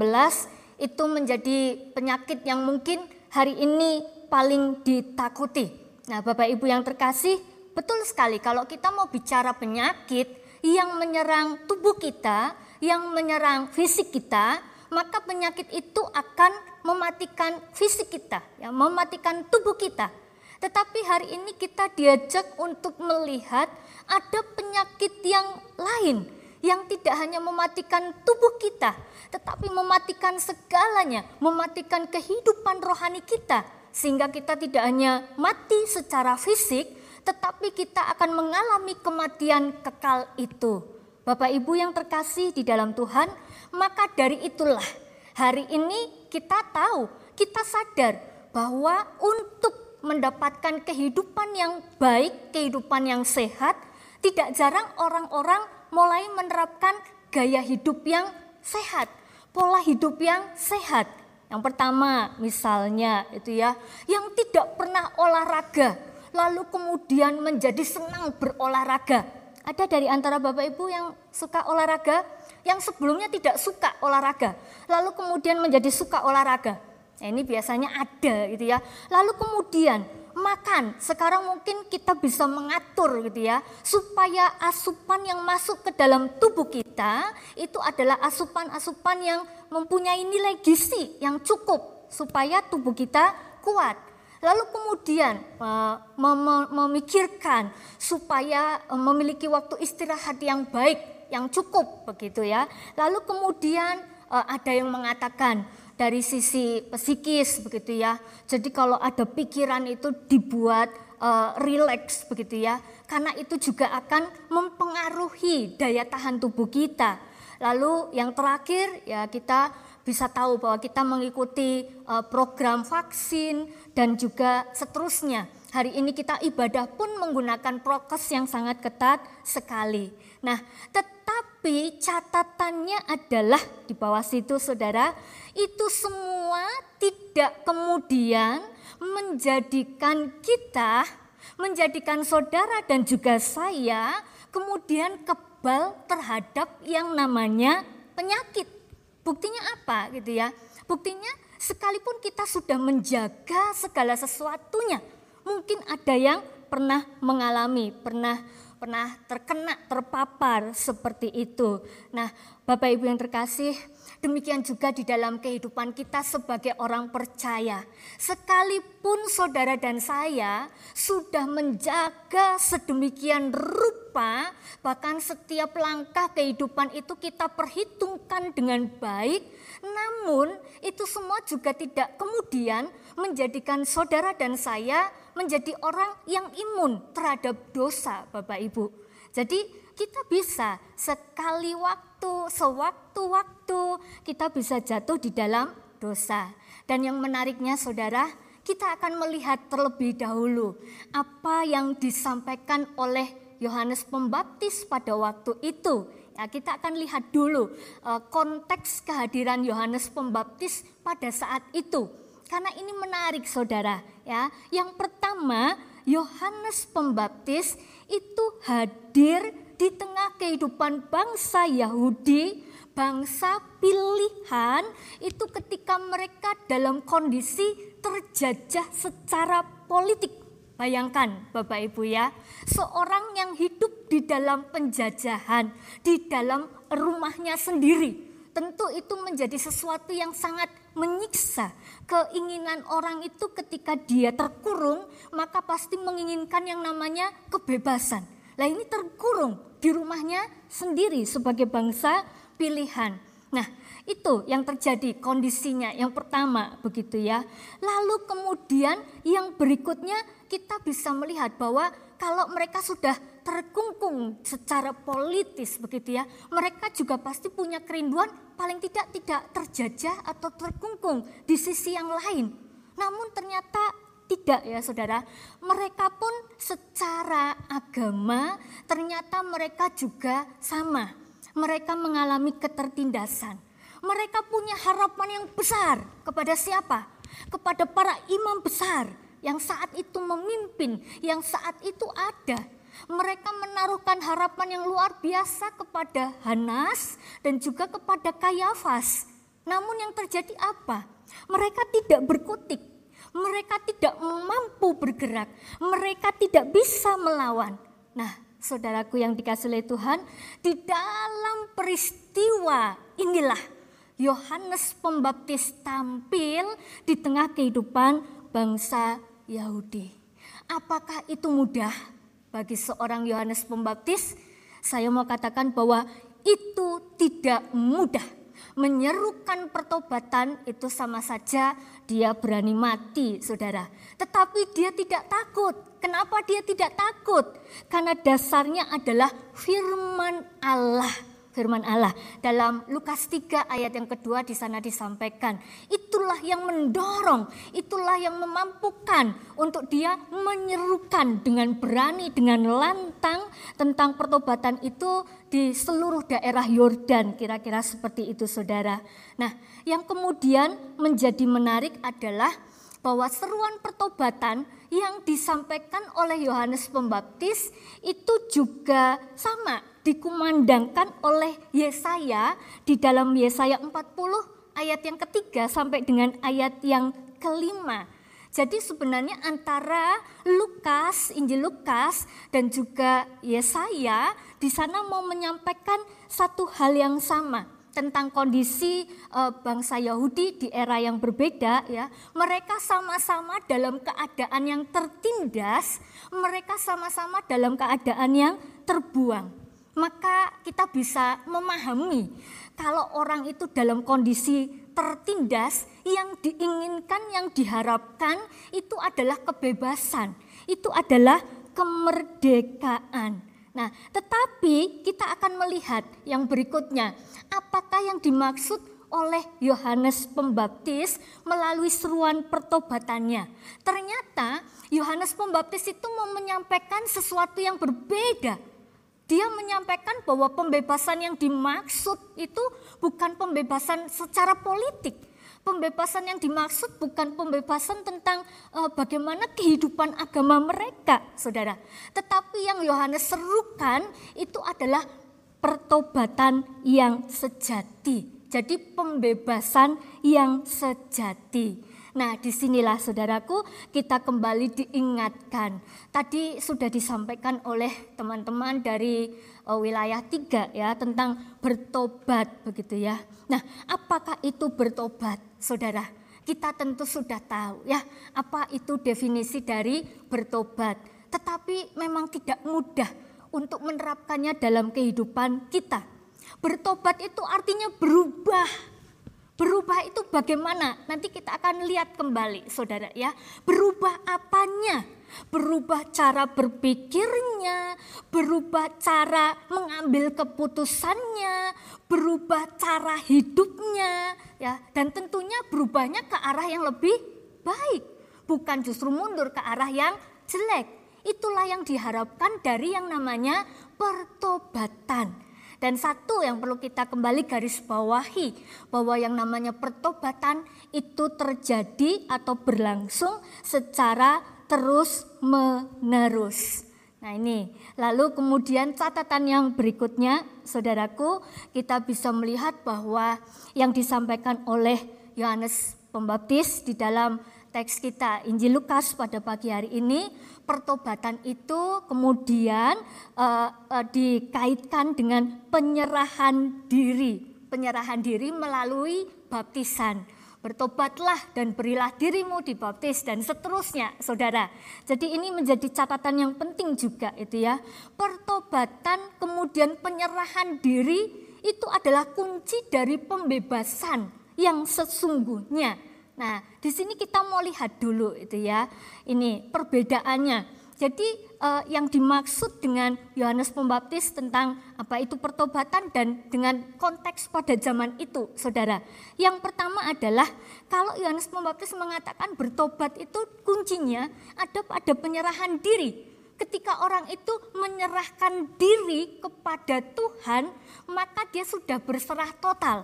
itu menjadi penyakit yang mungkin hari ini paling ditakuti. Nah, Bapak Ibu yang terkasih, betul sekali kalau kita mau bicara penyakit yang menyerang tubuh kita, yang menyerang fisik kita, maka penyakit itu akan mematikan fisik kita, ya, mematikan tubuh kita. Tetapi hari ini kita diajak untuk melihat ada penyakit yang lain yang tidak hanya mematikan tubuh kita, tetapi mematikan segalanya, mematikan kehidupan rohani kita, sehingga kita tidak hanya mati secara fisik, tetapi kita akan mengalami kematian kekal itu. Bapak Ibu yang terkasih di dalam Tuhan, maka dari itulah hari ini kita tahu, kita sadar bahwa untuk mendapatkan kehidupan yang baik, kehidupan yang sehat, tidak jarang orang-orang mulai menerapkan gaya hidup yang sehat. pola hidup yang sehat. Yang pertama misalnya itu ya, yang tidak pernah olahraga, lalu kemudian menjadi senang berolahraga. Ada dari antara Bapak Ibu yang suka olahraga, yang sebelumnya tidak suka olahraga, lalu kemudian menjadi suka olahraga. Nah, ini biasanya ada gitu ya. Lalu kemudian makan. Sekarang mungkin kita bisa mengatur gitu ya, supaya asupan yang masuk ke dalam tubuh kita itu adalah asupan-asupan yang mempunyai nilai gizi yang cukup supaya tubuh kita kuat. Lalu kemudian mem memikirkan supaya memiliki waktu istirahat yang baik, yang cukup begitu ya. Lalu kemudian ada yang mengatakan dari sisi psikis begitu ya. Jadi kalau ada pikiran itu dibuat uh, rileks begitu ya. Karena itu juga akan mempengaruhi daya tahan tubuh kita. Lalu yang terakhir ya kita bisa tahu bahwa kita mengikuti uh, program vaksin dan juga seterusnya. Hari ini kita ibadah pun menggunakan prokes yang sangat ketat sekali. Nah, tetapi catatannya adalah di bawah situ saudara, itu semua tidak kemudian menjadikan kita, menjadikan saudara dan juga saya kemudian kebal terhadap yang namanya penyakit. Buktinya apa gitu ya? Buktinya sekalipun kita sudah menjaga segala sesuatunya, mungkin ada yang pernah mengalami, pernah pernah terkena, terpapar seperti itu. Nah, Bapak Ibu yang terkasih, demikian juga di dalam kehidupan kita sebagai orang percaya. Sekalipun saudara dan saya sudah menjaga sedemikian rupa, bahkan setiap langkah kehidupan itu kita perhitungkan dengan baik, namun itu semua juga tidak kemudian menjadikan saudara dan saya menjadi orang yang imun terhadap dosa Bapak Ibu. Jadi kita bisa sekali waktu, sewaktu-waktu kita bisa jatuh di dalam dosa. Dan yang menariknya saudara, kita akan melihat terlebih dahulu apa yang disampaikan oleh Yohanes Pembaptis pada waktu itu. Ya, kita akan lihat dulu uh, konteks kehadiran Yohanes Pembaptis pada saat itu karena ini menarik saudara ya. Yang pertama Yohanes Pembaptis itu hadir di tengah kehidupan bangsa Yahudi, bangsa pilihan itu ketika mereka dalam kondisi terjajah secara politik. Bayangkan Bapak Ibu ya, seorang yang hidup di dalam penjajahan, di dalam rumahnya sendiri. Tentu itu menjadi sesuatu yang sangat menyiksa. Keinginan orang itu ketika dia terkurung, maka pasti menginginkan yang namanya kebebasan. Lah ini terkurung di rumahnya sendiri sebagai bangsa pilihan. Nah, itu yang terjadi kondisinya. Yang pertama begitu ya. Lalu kemudian yang berikutnya kita bisa melihat bahwa kalau mereka sudah terkungkung secara politis begitu ya, mereka juga pasti punya kerinduan paling tidak tidak terjajah atau terkungkung di sisi yang lain. Namun ternyata tidak ya saudara, mereka pun secara agama ternyata mereka juga sama. Mereka mengalami ketertindasan. Mereka punya harapan yang besar kepada siapa? Kepada para imam besar yang saat itu memimpin, yang saat itu ada. Mereka menaruhkan harapan yang luar biasa kepada Hanas dan juga kepada Kayafas. Namun yang terjadi apa? Mereka tidak berkutik, mereka tidak mampu bergerak, mereka tidak bisa melawan. Nah, saudaraku yang dikasih oleh Tuhan, di dalam peristiwa inilah Yohanes Pembaptis tampil di tengah kehidupan bangsa Yahudi. Apakah itu mudah bagi seorang Yohanes Pembaptis? Saya mau katakan bahwa itu tidak mudah. Menyerukan pertobatan itu sama saja dia berani mati, saudara. Tetapi dia tidak takut. Kenapa dia tidak takut? Karena dasarnya adalah firman Allah firman Allah. Dalam Lukas 3 ayat yang kedua di sana disampaikan, itulah yang mendorong, itulah yang memampukan untuk dia menyerukan dengan berani, dengan lantang tentang pertobatan itu di seluruh daerah Yordan, kira-kira seperti itu saudara. Nah, yang kemudian menjadi menarik adalah bahwa seruan pertobatan yang disampaikan oleh Yohanes Pembaptis itu juga sama dikumandangkan oleh Yesaya di dalam Yesaya 40 ayat yang ketiga sampai dengan ayat yang kelima. Jadi sebenarnya antara Lukas, Injil Lukas dan juga Yesaya di sana mau menyampaikan satu hal yang sama tentang kondisi uh, bangsa Yahudi di era yang berbeda ya. Mereka sama-sama dalam keadaan yang tertindas, mereka sama-sama dalam keadaan yang terbuang maka kita bisa memahami kalau orang itu dalam kondisi tertindas yang diinginkan yang diharapkan itu adalah kebebasan. Itu adalah kemerdekaan. Nah tetapi kita akan melihat yang berikutnya. Apakah yang dimaksud oleh Yohanes Pembaptis melalui seruan pertobatannya. Ternyata Yohanes Pembaptis itu mau menyampaikan sesuatu yang berbeda dia menyampaikan bahwa pembebasan yang dimaksud itu bukan pembebasan secara politik. Pembebasan yang dimaksud bukan pembebasan tentang uh, bagaimana kehidupan agama mereka, saudara. Tetapi yang Yohanes serukan itu adalah pertobatan yang sejati. Jadi pembebasan yang sejati. Nah, di sinilah saudaraku kita kembali diingatkan. Tadi sudah disampaikan oleh teman-teman dari uh, wilayah tiga ya tentang bertobat begitu ya. Nah, apakah itu bertobat, saudara? Kita tentu sudah tahu ya apa itu definisi dari bertobat. Tetapi memang tidak mudah untuk menerapkannya dalam kehidupan kita. Bertobat itu artinya berubah Berubah itu bagaimana? Nanti kita akan lihat kembali saudara ya. Berubah apanya? Berubah cara berpikirnya, berubah cara mengambil keputusannya, berubah cara hidupnya ya. Dan tentunya berubahnya ke arah yang lebih baik. Bukan justru mundur ke arah yang jelek. Itulah yang diharapkan dari yang namanya pertobatan. Dan satu yang perlu kita kembali garis bawahi bahwa yang namanya pertobatan itu terjadi atau berlangsung secara terus menerus. Nah ini, lalu kemudian catatan yang berikutnya, saudaraku, kita bisa melihat bahwa yang disampaikan oleh Yohanes Pembaptis di dalam teks kita. Injil Lukas pada pagi hari ini pertobatan itu kemudian uh, uh, dikaitkan dengan penyerahan diri. Penyerahan diri melalui baptisan. Bertobatlah dan berilah dirimu dibaptis dan seterusnya saudara. Jadi ini menjadi catatan yang penting juga itu ya. Pertobatan kemudian penyerahan diri itu adalah kunci dari pembebasan yang sesungguhnya Nah, di sini kita mau lihat dulu itu ya. Ini perbedaannya. Jadi eh, yang dimaksud dengan Yohanes Pembaptis tentang apa itu pertobatan dan dengan konteks pada zaman itu, Saudara. Yang pertama adalah kalau Yohanes Pembaptis mengatakan bertobat itu kuncinya ada pada penyerahan diri. Ketika orang itu menyerahkan diri kepada Tuhan, maka dia sudah berserah total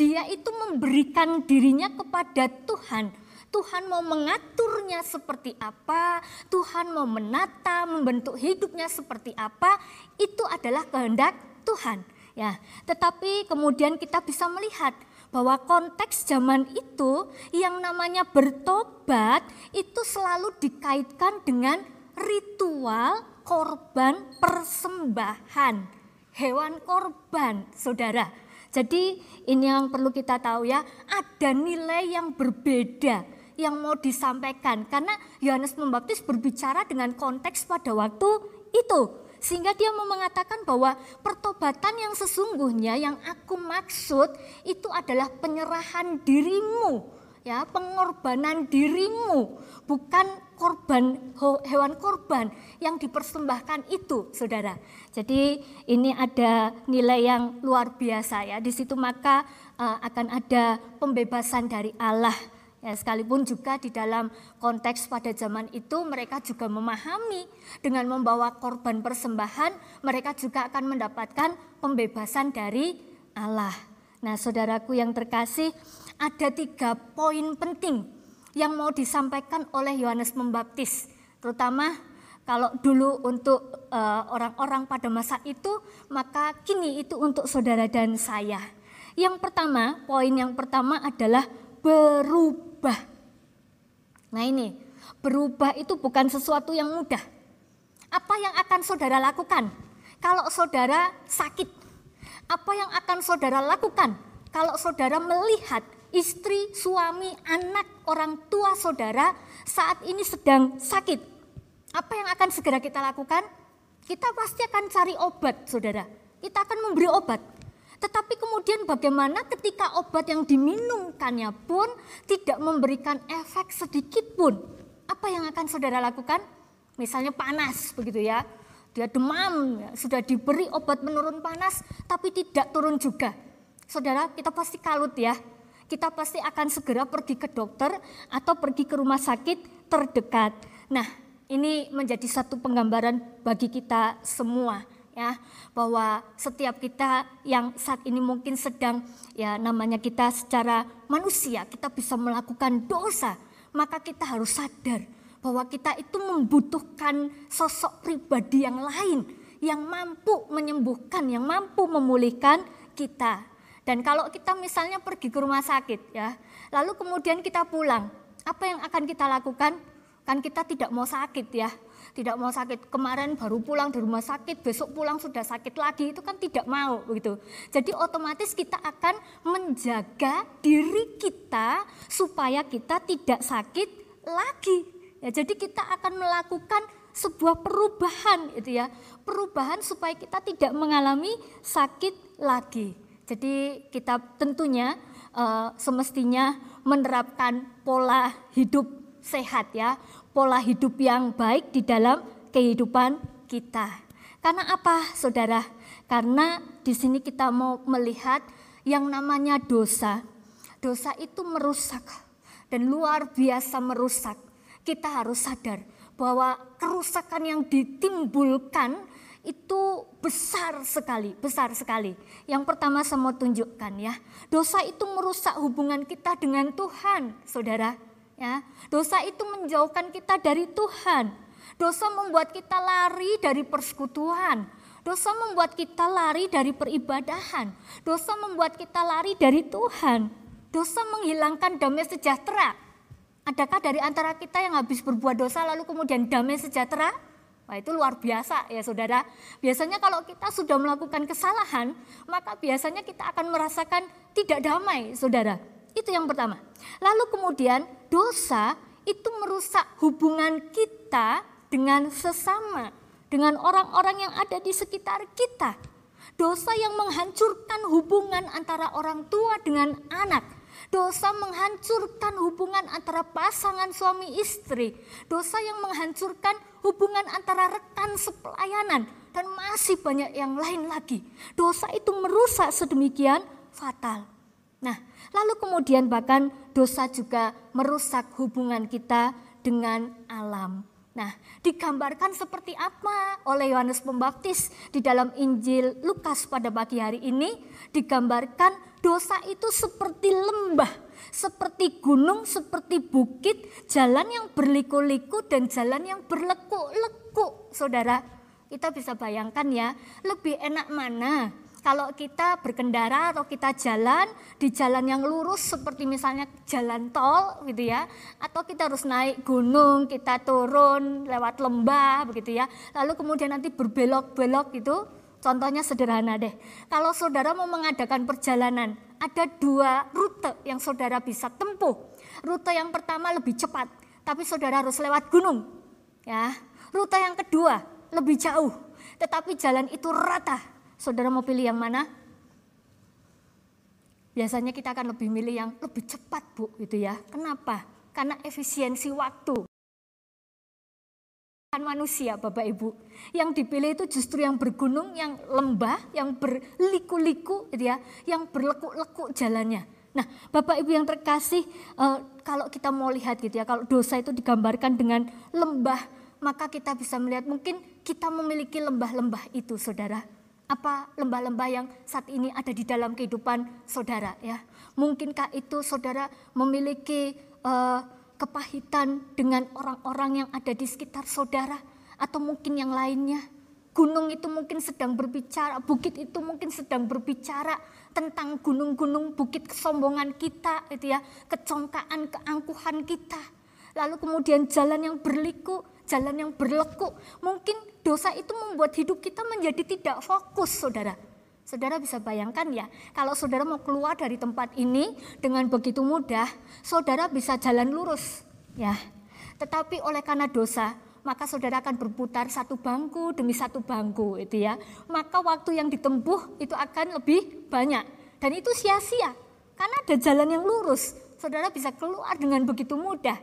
dia itu memberikan dirinya kepada Tuhan. Tuhan mau mengaturnya seperti apa, Tuhan mau menata, membentuk hidupnya seperti apa, itu adalah kehendak Tuhan. Ya, tetapi kemudian kita bisa melihat bahwa konteks zaman itu yang namanya bertobat itu selalu dikaitkan dengan ritual korban persembahan hewan korban, saudara. Jadi ini yang perlu kita tahu ya, ada nilai yang berbeda yang mau disampaikan. Karena Yohanes Pembaptis berbicara dengan konteks pada waktu itu. Sehingga dia mau mengatakan bahwa pertobatan yang sesungguhnya yang aku maksud itu adalah penyerahan dirimu ya pengorbanan dirimu. Bukan korban hewan korban yang dipersembahkan itu, saudara. Jadi ini ada nilai yang luar biasa ya. Di situ maka uh, akan ada pembebasan dari Allah. Ya, sekalipun juga di dalam konteks pada zaman itu mereka juga memahami dengan membawa korban persembahan mereka juga akan mendapatkan pembebasan dari Allah. Nah saudaraku yang terkasih ada tiga poin penting yang mau disampaikan oleh Yohanes Pembaptis, terutama kalau dulu untuk eh, orang-orang pada masa itu, maka kini itu untuk saudara dan saya. Yang pertama, poin yang pertama adalah berubah. Nah ini, berubah itu bukan sesuatu yang mudah. Apa yang akan saudara lakukan? Kalau saudara sakit, apa yang akan saudara lakukan? Kalau saudara melihat istri, suami, anak, orang tua saudara saat ini sedang sakit. Apa yang akan segera kita lakukan? Kita pasti akan cari obat, saudara. Kita akan memberi obat. Tetapi kemudian bagaimana ketika obat yang diminumkannya pun tidak memberikan efek sedikit pun. Apa yang akan saudara lakukan? Misalnya panas begitu ya. Dia demam, sudah diberi obat menurun panas tapi tidak turun juga. Saudara, kita pasti kalut ya kita pasti akan segera pergi ke dokter atau pergi ke rumah sakit terdekat. Nah, ini menjadi satu penggambaran bagi kita semua ya bahwa setiap kita yang saat ini mungkin sedang ya namanya kita secara manusia kita bisa melakukan dosa maka kita harus sadar bahwa kita itu membutuhkan sosok pribadi yang lain yang mampu menyembuhkan yang mampu memulihkan kita dan kalau kita misalnya pergi ke rumah sakit ya, lalu kemudian kita pulang, apa yang akan kita lakukan? Kan kita tidak mau sakit ya, tidak mau sakit. Kemarin baru pulang dari rumah sakit, besok pulang sudah sakit lagi, itu kan tidak mau begitu. Jadi otomatis kita akan menjaga diri kita supaya kita tidak sakit lagi. Ya, jadi kita akan melakukan sebuah perubahan itu ya, perubahan supaya kita tidak mengalami sakit lagi. Jadi kita tentunya uh, semestinya menerapkan pola hidup sehat ya, pola hidup yang baik di dalam kehidupan kita. Karena apa, Saudara? Karena di sini kita mau melihat yang namanya dosa. Dosa itu merusak dan luar biasa merusak. Kita harus sadar bahwa kerusakan yang ditimbulkan itu besar sekali, besar sekali. Yang pertama saya mau tunjukkan ya, dosa itu merusak hubungan kita dengan Tuhan, saudara. Ya, dosa itu menjauhkan kita dari Tuhan. Dosa membuat kita lari dari persekutuan. Dosa membuat kita lari dari peribadahan. Dosa membuat kita lari dari Tuhan. Dosa menghilangkan damai sejahtera. Adakah dari antara kita yang habis berbuat dosa lalu kemudian damai sejahtera? Wah itu luar biasa ya saudara. Biasanya kalau kita sudah melakukan kesalahan, maka biasanya kita akan merasakan tidak damai saudara. Itu yang pertama. Lalu kemudian dosa itu merusak hubungan kita dengan sesama, dengan orang-orang yang ada di sekitar kita. Dosa yang menghancurkan hubungan antara orang tua dengan anak, Dosa menghancurkan hubungan antara pasangan suami istri. Dosa yang menghancurkan hubungan antara rekan sepelayanan. Dan masih banyak yang lain lagi. Dosa itu merusak sedemikian fatal. Nah, lalu kemudian bahkan dosa juga merusak hubungan kita dengan alam. Nah, digambarkan seperti apa oleh Yohanes Pembaptis di dalam Injil Lukas pada pagi hari ini digambarkan dosa itu seperti lembah, seperti gunung, seperti bukit, jalan yang berliku-liku dan jalan yang berlekuk-lekuk. Saudara, kita bisa bayangkan ya, lebih enak mana kalau kita berkendara atau kita jalan di jalan yang lurus seperti misalnya jalan tol gitu ya atau kita harus naik gunung kita turun lewat lembah begitu ya lalu kemudian nanti berbelok-belok gitu Contohnya sederhana deh. Kalau saudara mau mengadakan perjalanan, ada dua rute yang saudara bisa tempuh. Rute yang pertama lebih cepat, tapi saudara harus lewat gunung. Ya. Rute yang kedua lebih jauh, tetapi jalan itu rata. Saudara mau pilih yang mana? Biasanya kita akan lebih milih yang lebih cepat, Bu, gitu ya. Kenapa? Karena efisiensi waktu. Manusia Bapak Ibu. Yang dipilih itu justru yang bergunung, yang lembah, yang berliku-liku gitu ya, yang berlekuk-lekuk jalannya. Nah, Bapak Ibu yang terkasih, uh, kalau kita mau lihat gitu ya, kalau dosa itu digambarkan dengan lembah, maka kita bisa melihat mungkin kita memiliki lembah-lembah itu, Saudara. Apa lembah-lembah yang saat ini ada di dalam kehidupan Saudara ya? Mungkinkah itu Saudara memiliki uh, kepahitan dengan orang-orang yang ada di sekitar saudara atau mungkin yang lainnya. Gunung itu mungkin sedang berbicara, bukit itu mungkin sedang berbicara tentang gunung-gunung bukit kesombongan kita, itu ya, kecongkaan, keangkuhan kita. Lalu kemudian jalan yang berliku, jalan yang berlekuk. Mungkin dosa itu membuat hidup kita menjadi tidak fokus, saudara. Saudara bisa bayangkan ya, kalau saudara mau keluar dari tempat ini dengan begitu mudah, saudara bisa jalan lurus, ya. Tetapi oleh karena dosa, maka saudara akan berputar satu bangku demi satu bangku itu ya. Maka waktu yang ditempuh itu akan lebih banyak dan itu sia-sia karena ada jalan yang lurus. Saudara bisa keluar dengan begitu mudah.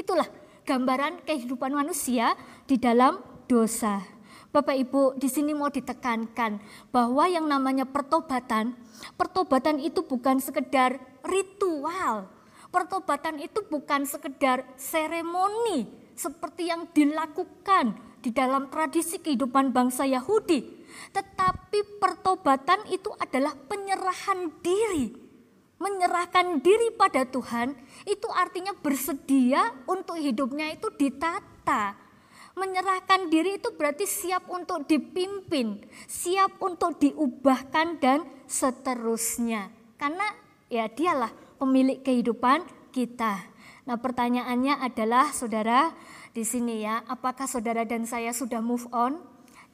Itulah gambaran kehidupan manusia di dalam dosa. Bapak Ibu, di sini mau ditekankan bahwa yang namanya pertobatan, pertobatan itu bukan sekedar ritual. Pertobatan itu bukan sekedar seremoni seperti yang dilakukan di dalam tradisi kehidupan bangsa Yahudi, tetapi pertobatan itu adalah penyerahan diri. Menyerahkan diri pada Tuhan itu artinya bersedia untuk hidupnya itu ditata, Menyerahkan diri itu berarti siap untuk dipimpin, siap untuk diubahkan dan seterusnya. Karena ya dialah pemilik kehidupan kita. Nah, pertanyaannya adalah Saudara di sini ya, apakah Saudara dan saya sudah move on?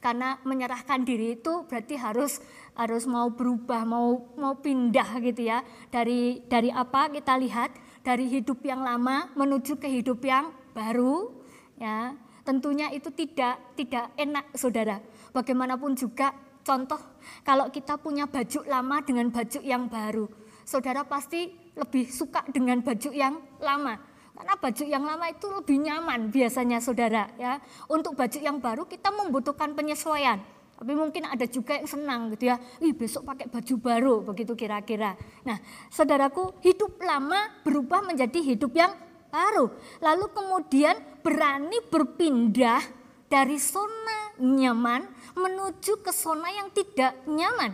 Karena menyerahkan diri itu berarti harus harus mau berubah, mau mau pindah gitu ya. Dari dari apa kita lihat? Dari hidup yang lama menuju ke hidup yang baru ya Tentunya itu tidak tidak enak Saudara. Bagaimanapun juga contoh kalau kita punya baju lama dengan baju yang baru. Saudara pasti lebih suka dengan baju yang lama. Karena baju yang lama itu lebih nyaman biasanya saudara ya. Untuk baju yang baru kita membutuhkan penyesuaian. Tapi mungkin ada juga yang senang gitu ya. Ih besok pakai baju baru begitu kira-kira. Nah saudaraku hidup lama berubah menjadi hidup yang baru. Lalu kemudian berani berpindah dari zona nyaman menuju ke zona yang tidak nyaman.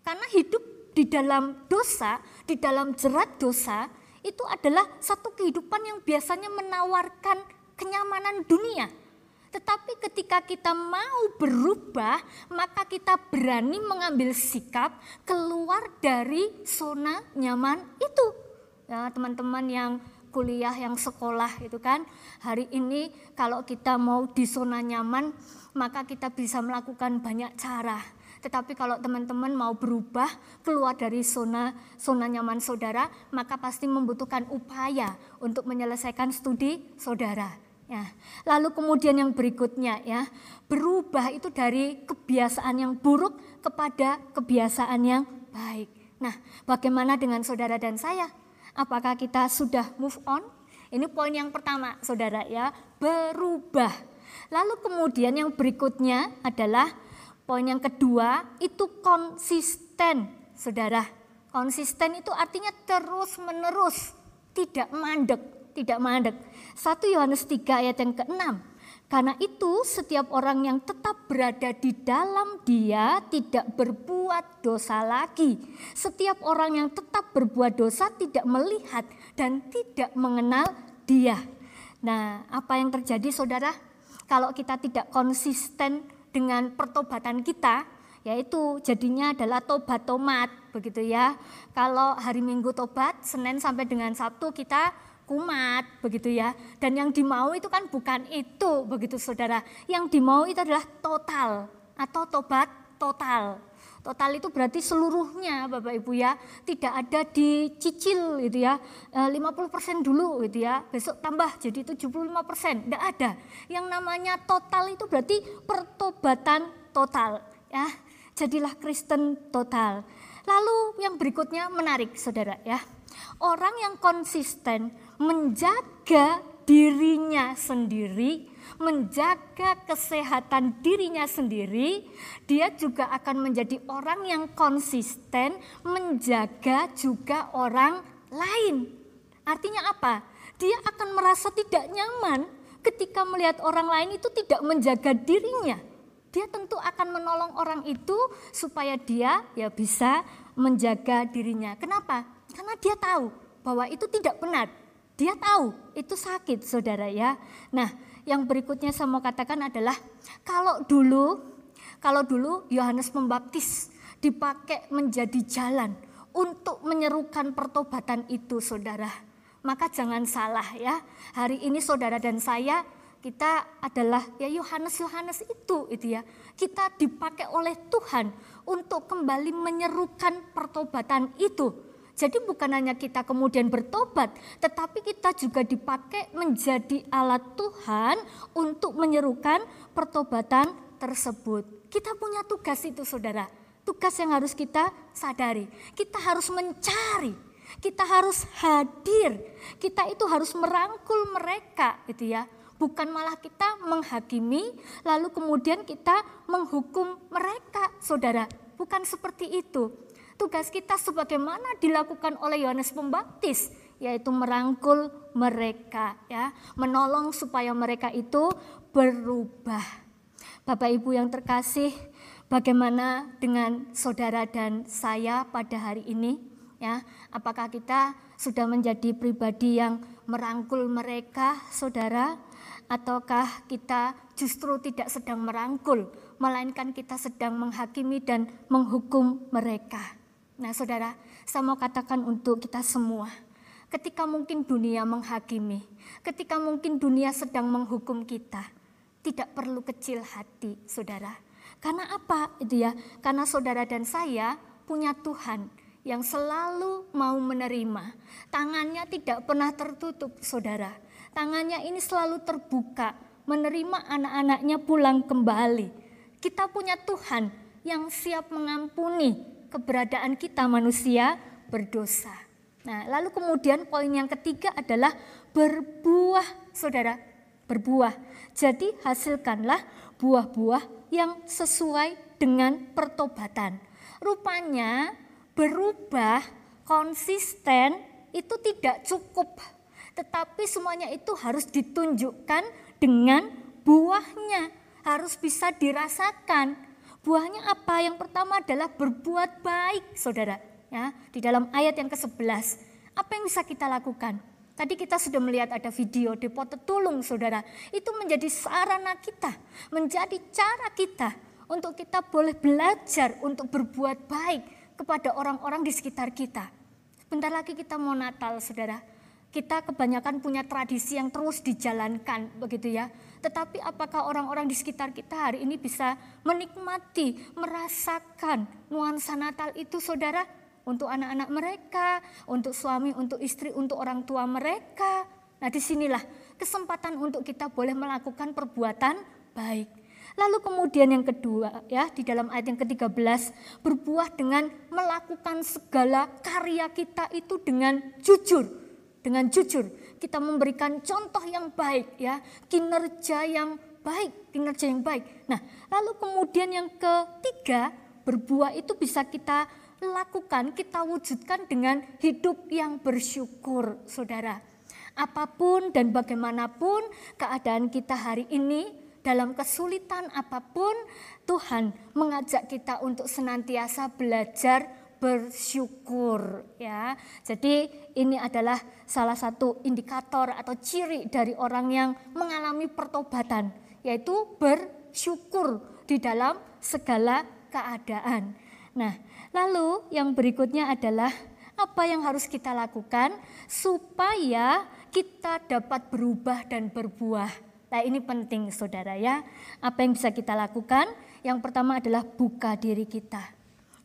Karena hidup di dalam dosa, di dalam jerat dosa, itu adalah satu kehidupan yang biasanya menawarkan kenyamanan dunia. Tetapi ketika kita mau berubah, maka kita berani mengambil sikap keluar dari zona nyaman itu. Ya, teman-teman yang kuliah, yang sekolah itu kan. Hari ini kalau kita mau di zona nyaman, maka kita bisa melakukan banyak cara. Tetapi kalau teman-teman mau berubah keluar dari zona zona nyaman saudara, maka pasti membutuhkan upaya untuk menyelesaikan studi saudara. Ya. Lalu kemudian yang berikutnya ya, berubah itu dari kebiasaan yang buruk kepada kebiasaan yang baik. Nah, bagaimana dengan saudara dan saya? Apakah kita sudah move on? Ini poin yang pertama, saudara ya, berubah. Lalu kemudian yang berikutnya adalah poin yang kedua, itu konsisten, saudara. Konsisten itu artinya terus menerus, tidak mandek, tidak mandek. 1 Yohanes 3 ayat yang ke-6. Karena itu setiap orang yang tetap berada di dalam dia tidak berbuat dosa lagi. Setiap orang yang tetap berbuat dosa tidak melihat dan tidak mengenal dia. Nah apa yang terjadi saudara? Kalau kita tidak konsisten dengan pertobatan kita, yaitu jadinya adalah tobat tomat begitu ya. Kalau hari Minggu tobat, Senin sampai dengan Sabtu kita kumat begitu ya. Dan yang dimau itu kan bukan itu begitu saudara. Yang dimau itu adalah total atau tobat total. Total itu berarti seluruhnya Bapak Ibu ya. Tidak ada dicicil gitu ya. 50% eh, dulu gitu ya. Besok tambah jadi 75%. Tidak ada. Yang namanya total itu berarti pertobatan total ya. Jadilah Kristen total. Lalu yang berikutnya menarik saudara ya. Orang yang konsisten menjaga dirinya sendiri menjaga kesehatan dirinya sendiri, dia juga akan menjadi orang yang konsisten menjaga juga orang lain. Artinya apa? Dia akan merasa tidak nyaman ketika melihat orang lain itu tidak menjaga dirinya. Dia tentu akan menolong orang itu supaya dia ya bisa menjaga dirinya. Kenapa? Karena dia tahu bahwa itu tidak benar. Dia tahu itu sakit saudara ya. Nah yang berikutnya saya mau katakan adalah kalau dulu, kalau dulu Yohanes Pembaptis dipakai menjadi jalan untuk menyerukan pertobatan itu saudara maka jangan salah ya. Hari ini saudara dan saya kita adalah ya Yohanes Yohanes itu itu ya. Kita dipakai oleh Tuhan untuk kembali menyerukan pertobatan itu. Jadi bukan hanya kita kemudian bertobat, tetapi kita juga dipakai menjadi alat Tuhan untuk menyerukan pertobatan tersebut. Kita punya tugas itu saudara. Tugas yang harus kita sadari. Kita harus mencari kita harus hadir. Kita itu harus merangkul mereka gitu ya. Bukan malah kita menghakimi lalu kemudian kita menghukum mereka, Saudara. Bukan seperti itu. Tugas kita sebagaimana dilakukan oleh Yohanes Pembaptis yaitu merangkul mereka ya, menolong supaya mereka itu berubah. Bapak Ibu yang terkasih, bagaimana dengan saudara dan saya pada hari ini? ya apakah kita sudah menjadi pribadi yang merangkul mereka saudara ataukah kita justru tidak sedang merangkul melainkan kita sedang menghakimi dan menghukum mereka nah saudara saya mau katakan untuk kita semua ketika mungkin dunia menghakimi ketika mungkin dunia sedang menghukum kita tidak perlu kecil hati saudara karena apa itu ya karena saudara dan saya punya Tuhan yang selalu mau menerima. Tangannya tidak pernah tertutup, saudara. Tangannya ini selalu terbuka, menerima anak-anaknya pulang kembali. Kita punya Tuhan yang siap mengampuni keberadaan kita manusia berdosa. Nah, lalu kemudian poin yang ketiga adalah berbuah, saudara. Berbuah. Jadi hasilkanlah buah-buah yang sesuai dengan pertobatan. Rupanya berubah konsisten itu tidak cukup. Tetapi semuanya itu harus ditunjukkan dengan buahnya. Harus bisa dirasakan. Buahnya apa? Yang pertama adalah berbuat baik, saudara. Ya, di dalam ayat yang ke-11. Apa yang bisa kita lakukan? Tadi kita sudah melihat ada video depot tetulung saudara. Itu menjadi sarana kita, menjadi cara kita untuk kita boleh belajar untuk berbuat baik kepada orang-orang di sekitar kita. Bentar lagi kita mau Natal, saudara. Kita kebanyakan punya tradisi yang terus dijalankan, begitu ya. Tetapi apakah orang-orang di sekitar kita hari ini bisa menikmati, merasakan nuansa Natal itu, saudara? Untuk anak-anak mereka, untuk suami, untuk istri, untuk orang tua mereka. Nah di sinilah kesempatan untuk kita boleh melakukan perbuatan baik Lalu kemudian yang kedua ya di dalam ayat yang ke-13 berbuah dengan melakukan segala karya kita itu dengan jujur. Dengan jujur kita memberikan contoh yang baik ya, kinerja yang baik, kinerja yang baik. Nah, lalu kemudian yang ketiga, berbuah itu bisa kita lakukan, kita wujudkan dengan hidup yang bersyukur, Saudara. Apa pun dan bagaimanapun keadaan kita hari ini, dalam kesulitan apa pun, Tuhan mengajak kita untuk senantiasa belajar bersyukur ya. Jadi ini adalah salah satu indikator atau ciri dari orang yang mengalami pertobatan yaitu bersyukur di dalam segala keadaan. Nah, lalu yang berikutnya adalah apa yang harus kita lakukan supaya kita dapat berubah dan berbuah. Nah ini penting saudara ya. Apa yang bisa kita lakukan? Yang pertama adalah buka diri kita.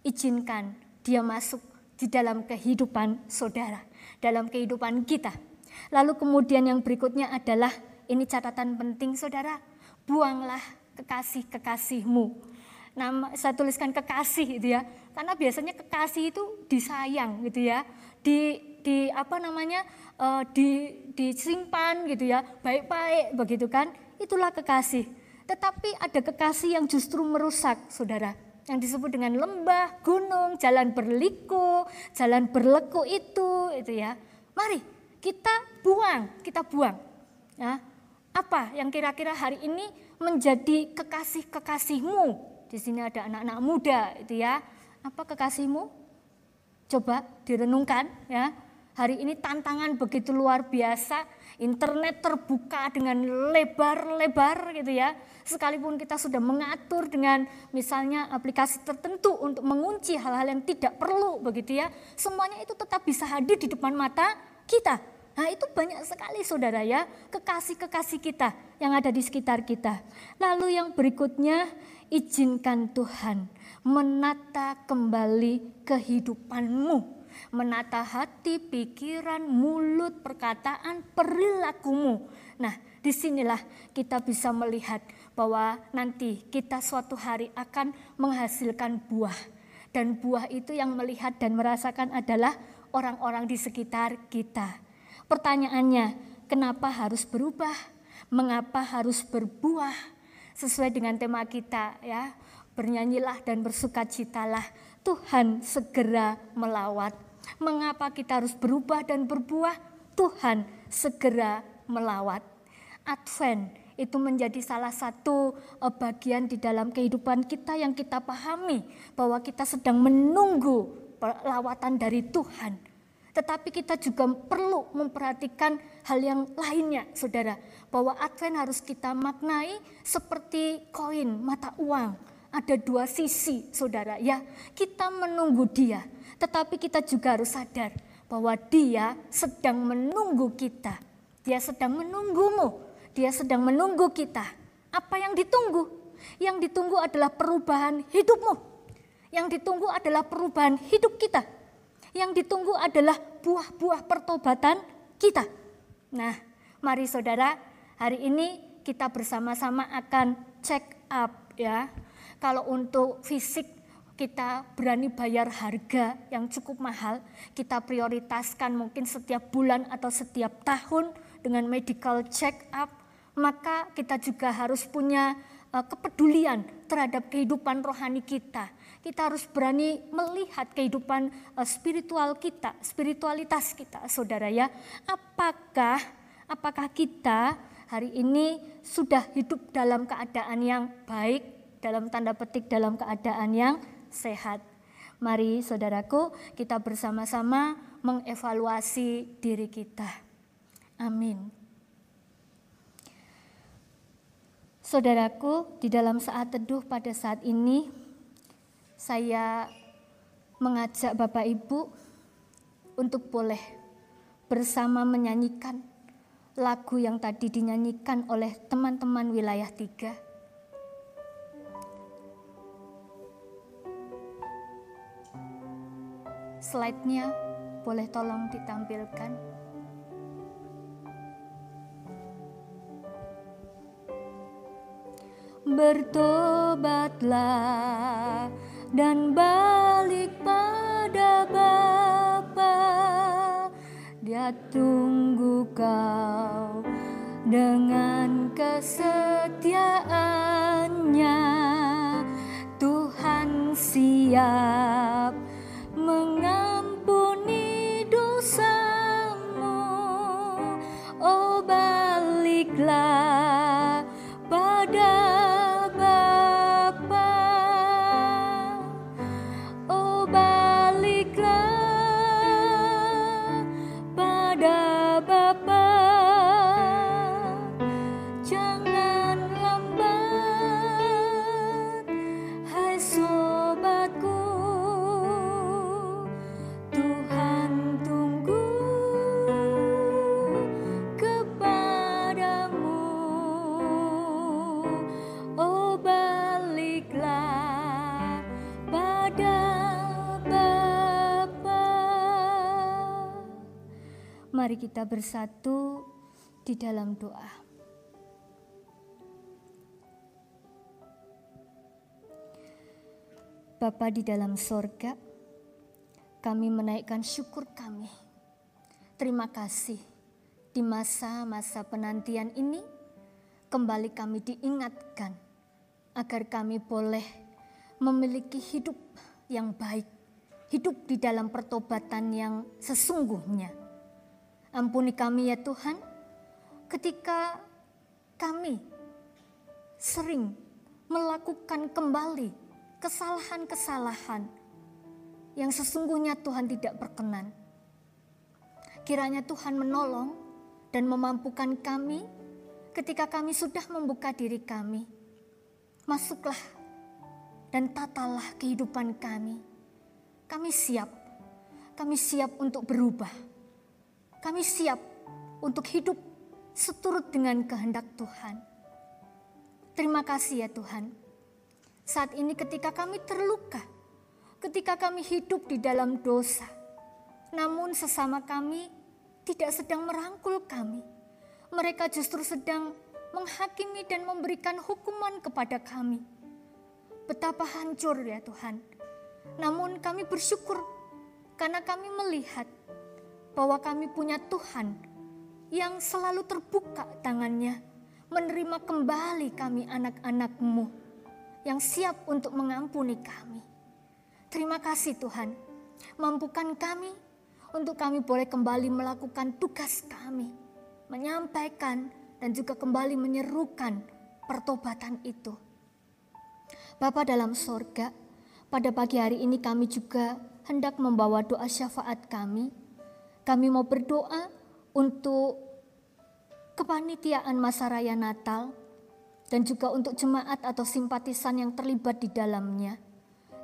Izinkan dia masuk di dalam kehidupan saudara. Dalam kehidupan kita. Lalu kemudian yang berikutnya adalah ini catatan penting saudara. Buanglah kekasih-kekasihmu. Nama saya tuliskan kekasih gitu ya. Karena biasanya kekasih itu disayang gitu ya. Di di apa namanya uh, di disimpan gitu ya baik-baik begitu kan itulah kekasih. Tetapi ada kekasih yang justru merusak, saudara. Yang disebut dengan lembah, gunung, jalan berliku, jalan berleku itu, itu ya. Mari kita buang, kita buang. Ya, apa yang kira-kira hari ini menjadi kekasih-kekasihmu? Di sini ada anak-anak muda, itu ya. Apa kekasihmu? Coba direnungkan ya. Hari ini tantangan begitu luar biasa, internet terbuka dengan lebar-lebar gitu ya. Sekalipun kita sudah mengatur dengan misalnya aplikasi tertentu untuk mengunci hal-hal yang tidak perlu begitu ya. Semuanya itu tetap bisa hadir di depan mata kita. Nah itu banyak sekali saudara ya, kekasih-kekasih kita yang ada di sekitar kita. Lalu yang berikutnya, izinkan Tuhan menata kembali kehidupanmu. Menata hati, pikiran, mulut, perkataan, perilakumu. Nah di sinilah kita bisa melihat bahwa nanti kita suatu hari akan menghasilkan buah. Dan buah itu yang melihat dan merasakan adalah orang-orang di sekitar kita. Pertanyaannya, kenapa harus berubah? Mengapa harus berbuah? Sesuai dengan tema kita ya, bernyanyilah dan bersukacitalah. Tuhan segera melawat. Mengapa kita harus berubah dan berbuah? Tuhan segera melawat. Advent itu menjadi salah satu eh, bagian di dalam kehidupan kita yang kita pahami bahwa kita sedang menunggu lawatan dari Tuhan. Tetapi kita juga perlu memperhatikan hal yang lainnya, saudara. Bahwa Advent harus kita maknai seperti koin mata uang. Ada dua sisi, saudara. Ya, kita menunggu dia. Tetapi kita juga harus sadar bahwa dia sedang menunggu kita. Dia sedang menunggumu. Dia sedang menunggu kita. Apa yang ditunggu? Yang ditunggu adalah perubahan hidupmu. Yang ditunggu adalah perubahan hidup kita yang ditunggu adalah buah-buah pertobatan kita. Nah, mari saudara, hari ini kita bersama-sama akan check up ya. Kalau untuk fisik kita berani bayar harga yang cukup mahal, kita prioritaskan mungkin setiap bulan atau setiap tahun dengan medical check up, maka kita juga harus punya uh, kepedulian terhadap kehidupan rohani kita kita harus berani melihat kehidupan uh, spiritual kita, spiritualitas kita, saudara ya. Apakah apakah kita hari ini sudah hidup dalam keadaan yang baik, dalam tanda petik dalam keadaan yang sehat? Mari saudaraku, kita bersama-sama mengevaluasi diri kita. Amin. Saudaraku, di dalam saat teduh pada saat ini, saya mengajak Bapak Ibu untuk boleh bersama menyanyikan lagu yang tadi dinyanyikan oleh teman-teman wilayah tiga. Slide-nya boleh tolong ditampilkan. Bertobatlah dan balik pada Bapa dia tunggu kau dengan kesetiaannya Tuhan siap mengampuni Mari kita bersatu di dalam doa. Bapa di dalam sorga, kami menaikkan syukur kami. Terima kasih di masa-masa penantian ini, kembali kami diingatkan agar kami boleh memiliki hidup yang baik, hidup di dalam pertobatan yang sesungguhnya. Ampuni kami ya Tuhan, ketika kami sering melakukan kembali kesalahan-kesalahan yang sesungguhnya Tuhan tidak berkenan. Kiranya Tuhan menolong dan memampukan kami ketika kami sudah membuka diri kami. Masuklah dan tatalah kehidupan kami. Kami siap, kami siap untuk berubah. Kami siap untuk hidup seturut dengan kehendak Tuhan. Terima kasih ya Tuhan. Saat ini ketika kami terluka, ketika kami hidup di dalam dosa, namun sesama kami tidak sedang merangkul kami. Mereka justru sedang menghakimi dan memberikan hukuman kepada kami Betapa hancur ya Tuhan. Namun kami bersyukur karena kami melihat bahwa kami punya Tuhan yang selalu terbuka tangannya menerima kembali kami anak-anakmu yang siap untuk mengampuni kami. Terima kasih Tuhan, mampukan kami untuk kami boleh kembali melakukan tugas kami, menyampaikan dan juga kembali menyerukan pertobatan itu. Bapa dalam sorga, pada pagi hari ini kami juga hendak membawa doa syafaat kami. Kami mau berdoa untuk kepanitiaan masa raya Natal dan juga untuk jemaat atau simpatisan yang terlibat di dalamnya.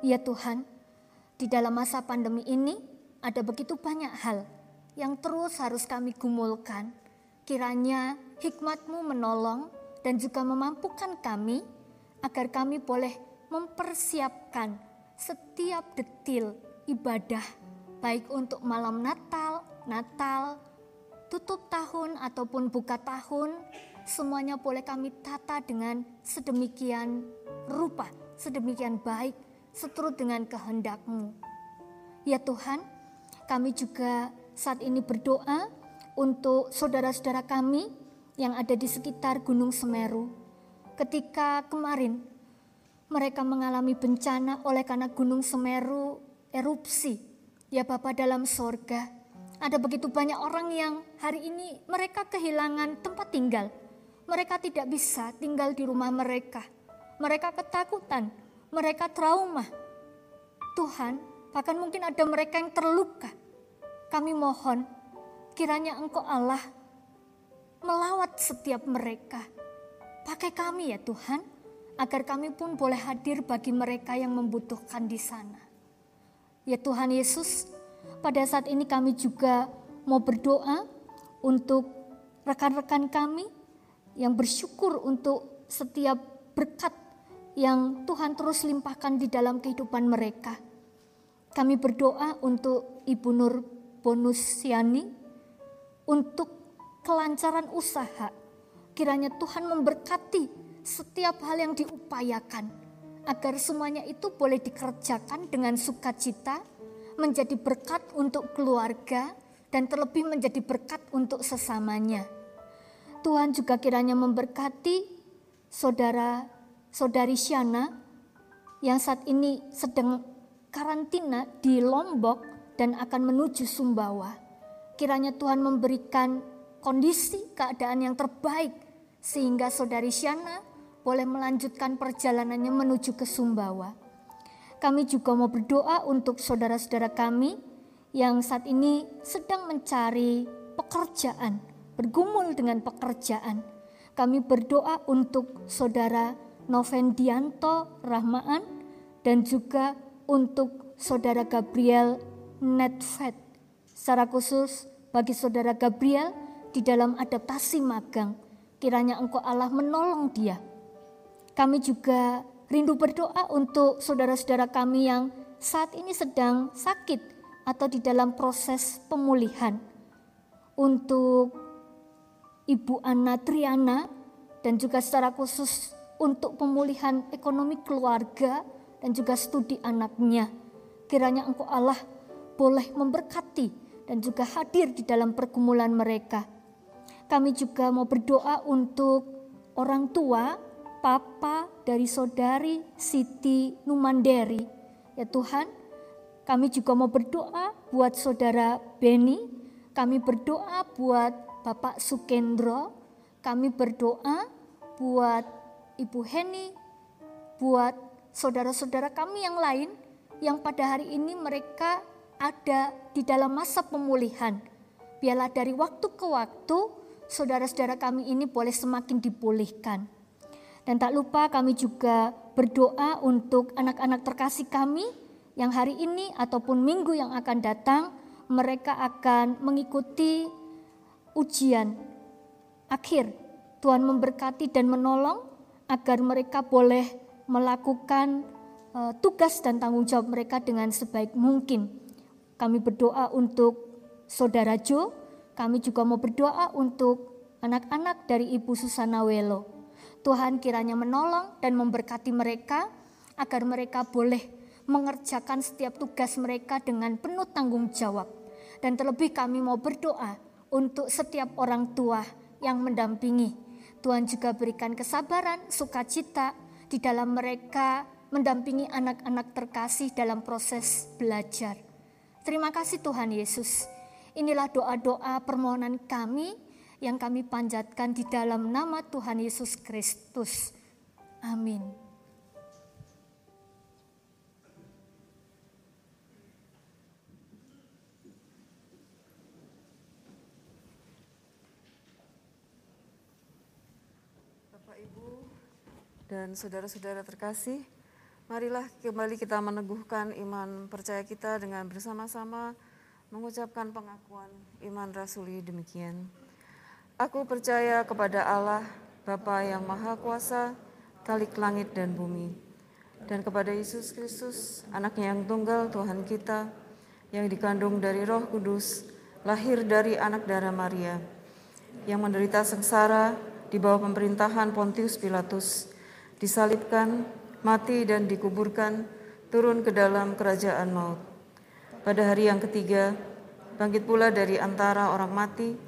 Ya Tuhan, di dalam masa pandemi ini ada begitu banyak hal yang terus harus kami gumulkan. Kiranya hikmatmu menolong dan juga memampukan kami agar kami boleh mempersiapkan setiap detil ibadah, baik untuk malam Natal, Natal, tutup tahun, ataupun buka tahun, semuanya boleh kami tata dengan sedemikian rupa, sedemikian baik, seturut dengan kehendakmu. Ya Tuhan, kami juga saat ini berdoa untuk saudara-saudara kami yang ada di sekitar Gunung Semeru. Ketika kemarin mereka mengalami bencana oleh karena Gunung Semeru erupsi. Ya Bapa dalam sorga, ada begitu banyak orang yang hari ini mereka kehilangan tempat tinggal. Mereka tidak bisa tinggal di rumah mereka. Mereka ketakutan, mereka trauma. Tuhan, bahkan mungkin ada mereka yang terluka. Kami mohon, kiranya Engkau Allah melawat setiap mereka. Pakai kami ya Tuhan, agar kami pun boleh hadir bagi mereka yang membutuhkan di sana. Ya Tuhan Yesus, pada saat ini kami juga mau berdoa untuk rekan-rekan kami yang bersyukur untuk setiap berkat yang Tuhan terus limpahkan di dalam kehidupan mereka. Kami berdoa untuk Ibu Nur Bonusiani untuk kelancaran usaha. Kiranya Tuhan memberkati setiap hal yang diupayakan agar semuanya itu boleh dikerjakan dengan sukacita, menjadi berkat untuk keluarga, dan terlebih menjadi berkat untuk sesamanya. Tuhan juga kiranya memberkati saudara saudari Shana yang saat ini sedang karantina di Lombok dan akan menuju Sumbawa. Kiranya Tuhan memberikan kondisi keadaan yang terbaik sehingga saudari Shana boleh melanjutkan perjalanannya menuju ke Sumbawa. Kami juga mau berdoa untuk saudara-saudara kami yang saat ini sedang mencari pekerjaan, bergumul dengan pekerjaan. Kami berdoa untuk saudara Novendianto Rahmaan dan juga untuk saudara Gabriel Netfed. Secara khusus bagi saudara Gabriel di dalam adaptasi magang, kiranya engkau Allah menolong dia kami juga rindu berdoa untuk saudara-saudara kami yang saat ini sedang sakit atau di dalam proses pemulihan. Untuk Ibu Anna Triana dan juga secara khusus untuk pemulihan ekonomi keluarga dan juga studi anaknya. Kiranya Engkau Allah boleh memberkati dan juga hadir di dalam pergumulan mereka. Kami juga mau berdoa untuk orang tua, papa dari saudari Siti Numanderi. Ya Tuhan, kami juga mau berdoa buat saudara Beni, kami berdoa buat Bapak Sukendro, kami berdoa buat Ibu Heni, buat saudara-saudara kami yang lain yang pada hari ini mereka ada di dalam masa pemulihan. Biarlah dari waktu ke waktu saudara-saudara kami ini boleh semakin dipulihkan. Dan tak lupa kami juga berdoa untuk anak-anak terkasih kami yang hari ini ataupun minggu yang akan datang mereka akan mengikuti ujian akhir. Tuhan memberkati dan menolong agar mereka boleh melakukan uh, tugas dan tanggung jawab mereka dengan sebaik mungkin. Kami berdoa untuk saudara Jo, kami juga mau berdoa untuk anak-anak dari Ibu Susana Welo. Tuhan kiranya menolong dan memberkati mereka agar mereka boleh mengerjakan setiap tugas mereka dengan penuh tanggung jawab. Dan terlebih kami mau berdoa untuk setiap orang tua yang mendampingi. Tuhan juga berikan kesabaran, sukacita di dalam mereka mendampingi anak-anak terkasih dalam proses belajar. Terima kasih Tuhan Yesus. Inilah doa-doa permohonan kami yang kami panjatkan di dalam nama Tuhan Yesus Kristus. Amin. dan saudara-saudara terkasih, marilah kembali kita meneguhkan iman percaya kita dengan bersama-sama mengucapkan pengakuan iman rasuli demikian. Aku percaya kepada Allah, Bapa yang Maha Kuasa, Kalik langit dan bumi, dan kepada Yesus Kristus, anaknya yang tunggal Tuhan kita, yang dikandung dari roh kudus, lahir dari anak darah Maria, yang menderita sengsara di bawah pemerintahan Pontius Pilatus, disalibkan, mati dan dikuburkan, turun ke dalam kerajaan maut. Pada hari yang ketiga, bangkit pula dari antara orang mati,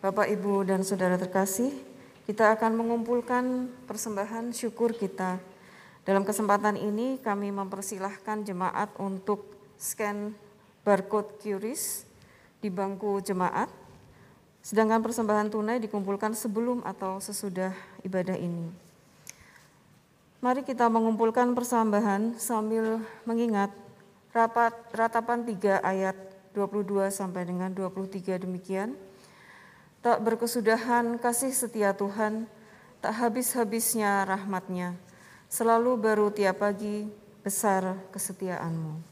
Bapak, Ibu, dan saudara terkasih, kita akan mengumpulkan persembahan syukur kita. Dalam kesempatan ini, kami mempersilahkan jemaat untuk scan barcode QRIS di bangku jemaat, sedangkan persembahan tunai dikumpulkan sebelum atau sesudah ibadah ini. Mari kita mengumpulkan persambahan sambil mengingat rapat ratapan 3 ayat 22 sampai dengan 23 demikian. Tak berkesudahan kasih setia Tuhan, tak habis-habisnya rahmatnya, selalu baru tiap pagi besar kesetiaanmu.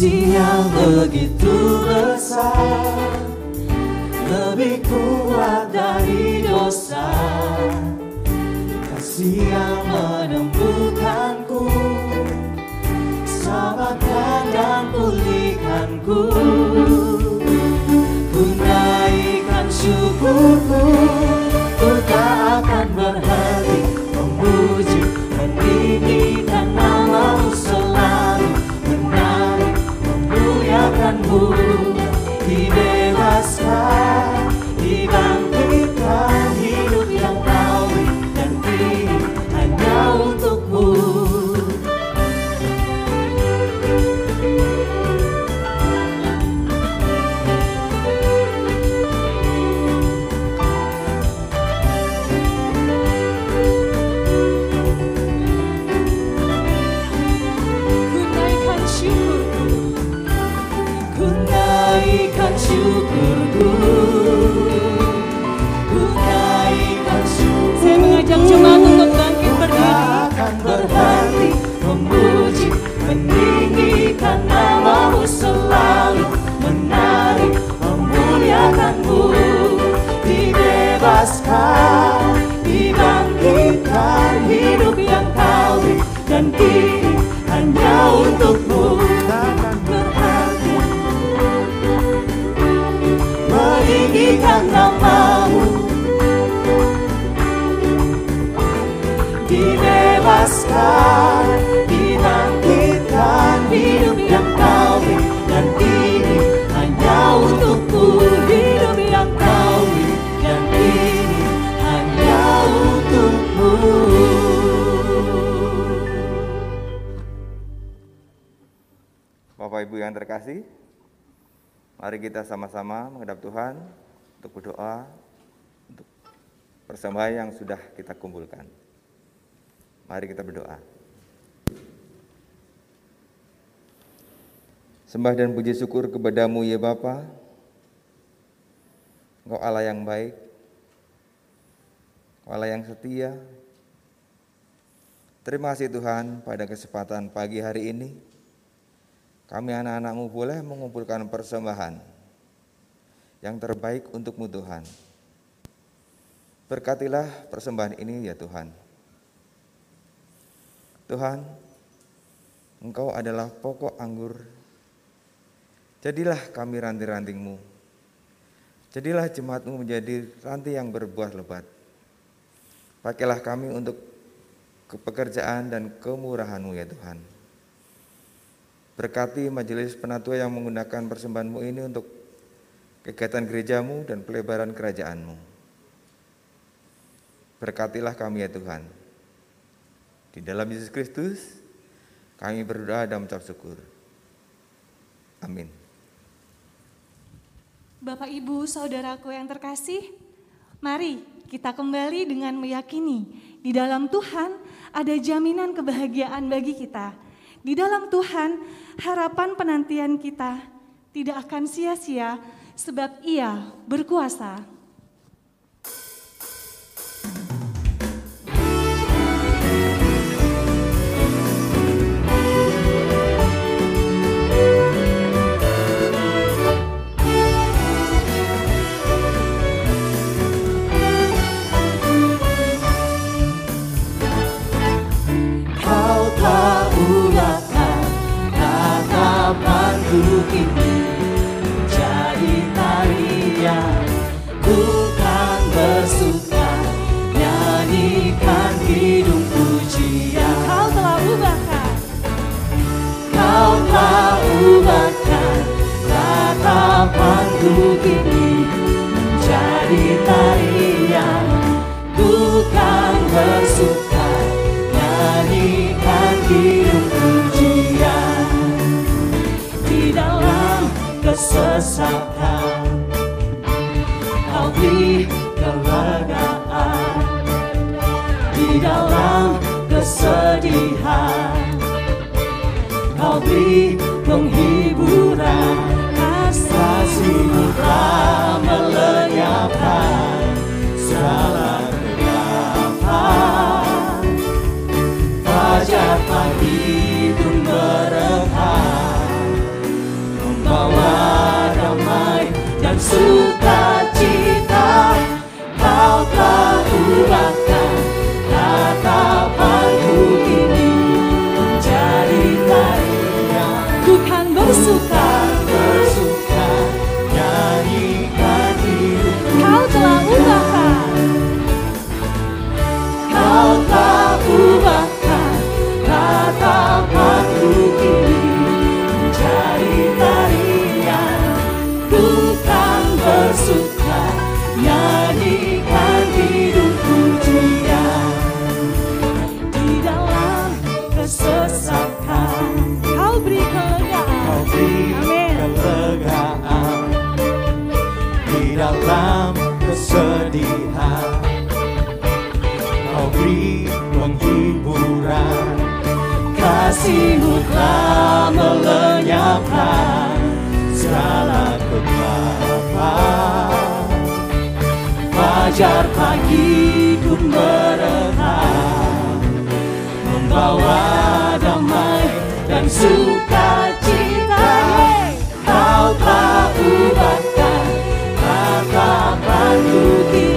Kasih yang begitu besar. Lebih kuat dari dosa. Kasih yang menembuhkanku Selamatkan dan pulihkanku. Ku persembahan yang sudah kita kumpulkan. Mari kita berdoa. Sembah dan puji syukur kepadamu ya Bapa. Engkau Allah yang baik, Allah yang setia. Terima kasih Tuhan pada kesempatan pagi hari ini. Kami anak-anakmu boleh mengumpulkan persembahan yang terbaik untukmu Tuhan. Berkatilah persembahan ini ya Tuhan. Tuhan, Engkau adalah pokok anggur. Jadilah kami ranting-rantingmu. Jadilah jemaatmu menjadi ranting yang berbuah lebat. Pakailah kami untuk kepekerjaan dan kemurahanmu ya Tuhan. Berkati majelis penatua yang menggunakan persembahanmu ini untuk kegiatan gerejamu dan pelebaran kerajaanmu. Berkatilah kami ya Tuhan. Di dalam Yesus Kristus, kami berdoa dan mengucap syukur. Amin. Bapak, Ibu, Saudaraku yang terkasih, mari kita kembali dengan meyakini di dalam Tuhan ada jaminan kebahagiaan bagi kita. Di dalam Tuhan, harapan penantian kita tidak akan sia-sia sebab Ia berkuasa. Kesesakan Kau beri kelegaan Di dalam kesedihan. Kau beri penghiburan Kasihmu telah telah melenyapkan salahku Bapa Fajar pagi pun berhak Membawa damai dan sukacita. Kau telah ubahkan kini Menjadi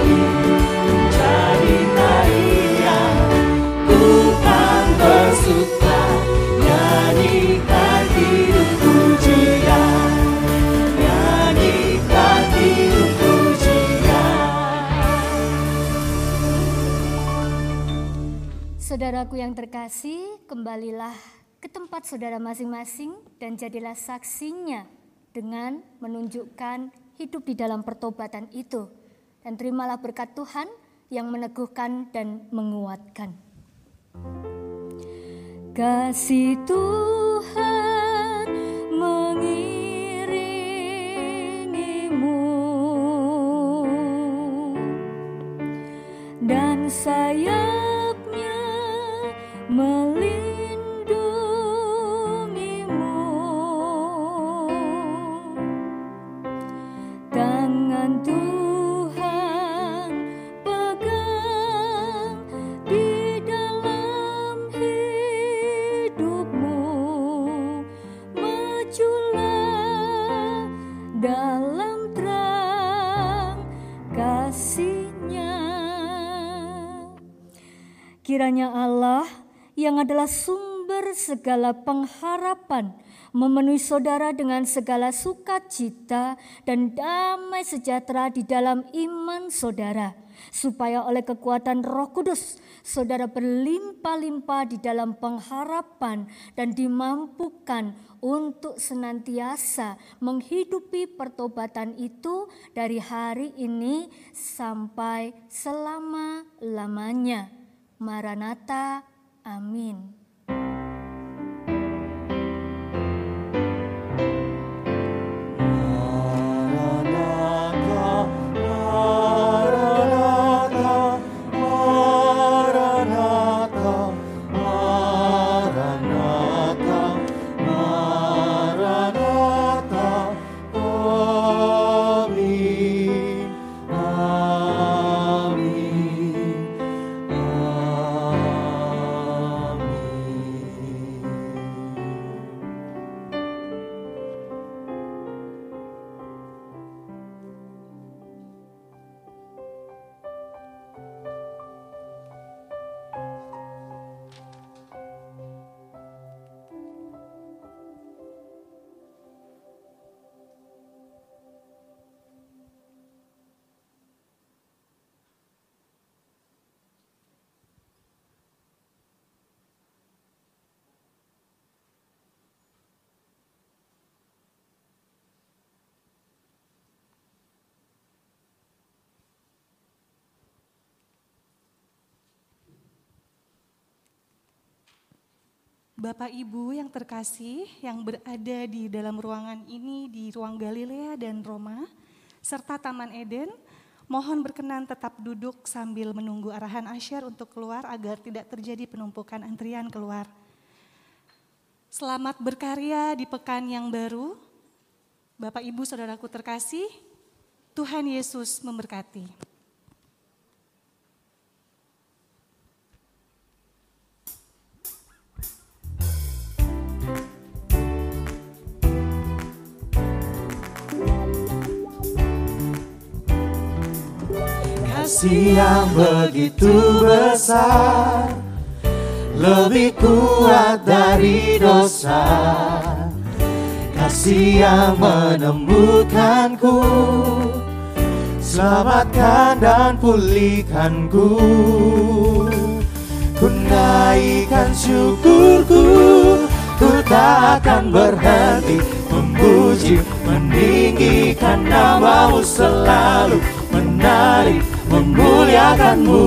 Saudaraku yang terkasih, kembalilah ke tempat saudara masing-masing dan jadilah saksinya dengan menunjukkan hidup di dalam pertobatan itu. Dan terimalah berkat Tuhan yang meneguhkan dan menguatkan. Kasih Tuhan mengiringimu dan sayapnya melindungimu. Tangan Tuhan pegang di dalam hidupmu. Majulah dalam terang kasihnya. Kiranya Allah yang adalah sumber segala pengharapan memenuhi saudara dengan segala sukacita dan damai sejahtera di dalam iman saudara supaya oleh kekuatan Roh Kudus saudara berlimpah-limpah di dalam pengharapan dan dimampukan untuk senantiasa menghidupi pertobatan itu dari hari ini sampai selama-lamanya. Maranatha, amin. Bapak Ibu yang terkasih yang berada di dalam ruangan ini di ruang Galilea dan Roma serta Taman Eden, mohon berkenan tetap duduk sambil menunggu arahan Asyar untuk keluar agar tidak terjadi penumpukan antrian keluar. Selamat berkarya di pekan yang baru. Bapak Ibu Saudaraku terkasih, Tuhan Yesus memberkati. Kasih yang begitu besar. Lebih kuat dari dosa. Kasih yang menemukanku. Selamatkan dan pulihkanku. Ku naikkan syukurku. Ku tak akan berhenti Memuji, meninggikan namamu selalu Menari, memuliakanmu.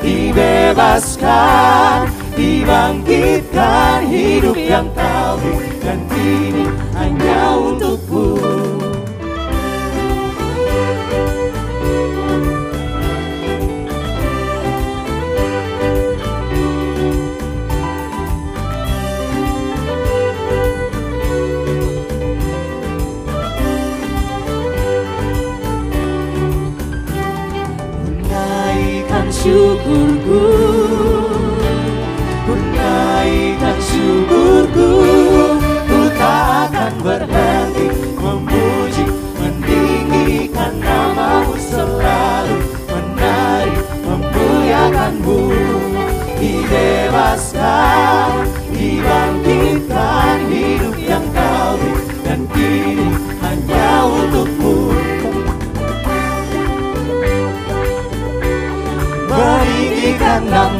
Dibebaskan, dibangkitkan Hidup yang kau berikan ini hanya untukmu syukurku. Menaikkan syukurku. Ku tak akan berhenti memuji Meninggikan namamu selalu. Menari memuliakanmu Dibebaskan, dibangkitkan hidup yang kau Dan kini hanya untukmu. di kandang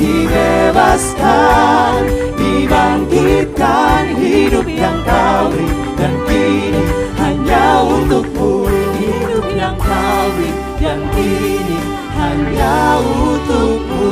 Dibebaskan, dibangkitkan hidup yang kau beri Dan kini hanya untukmu Hidup yang kau beri dan kini hanya untukmu.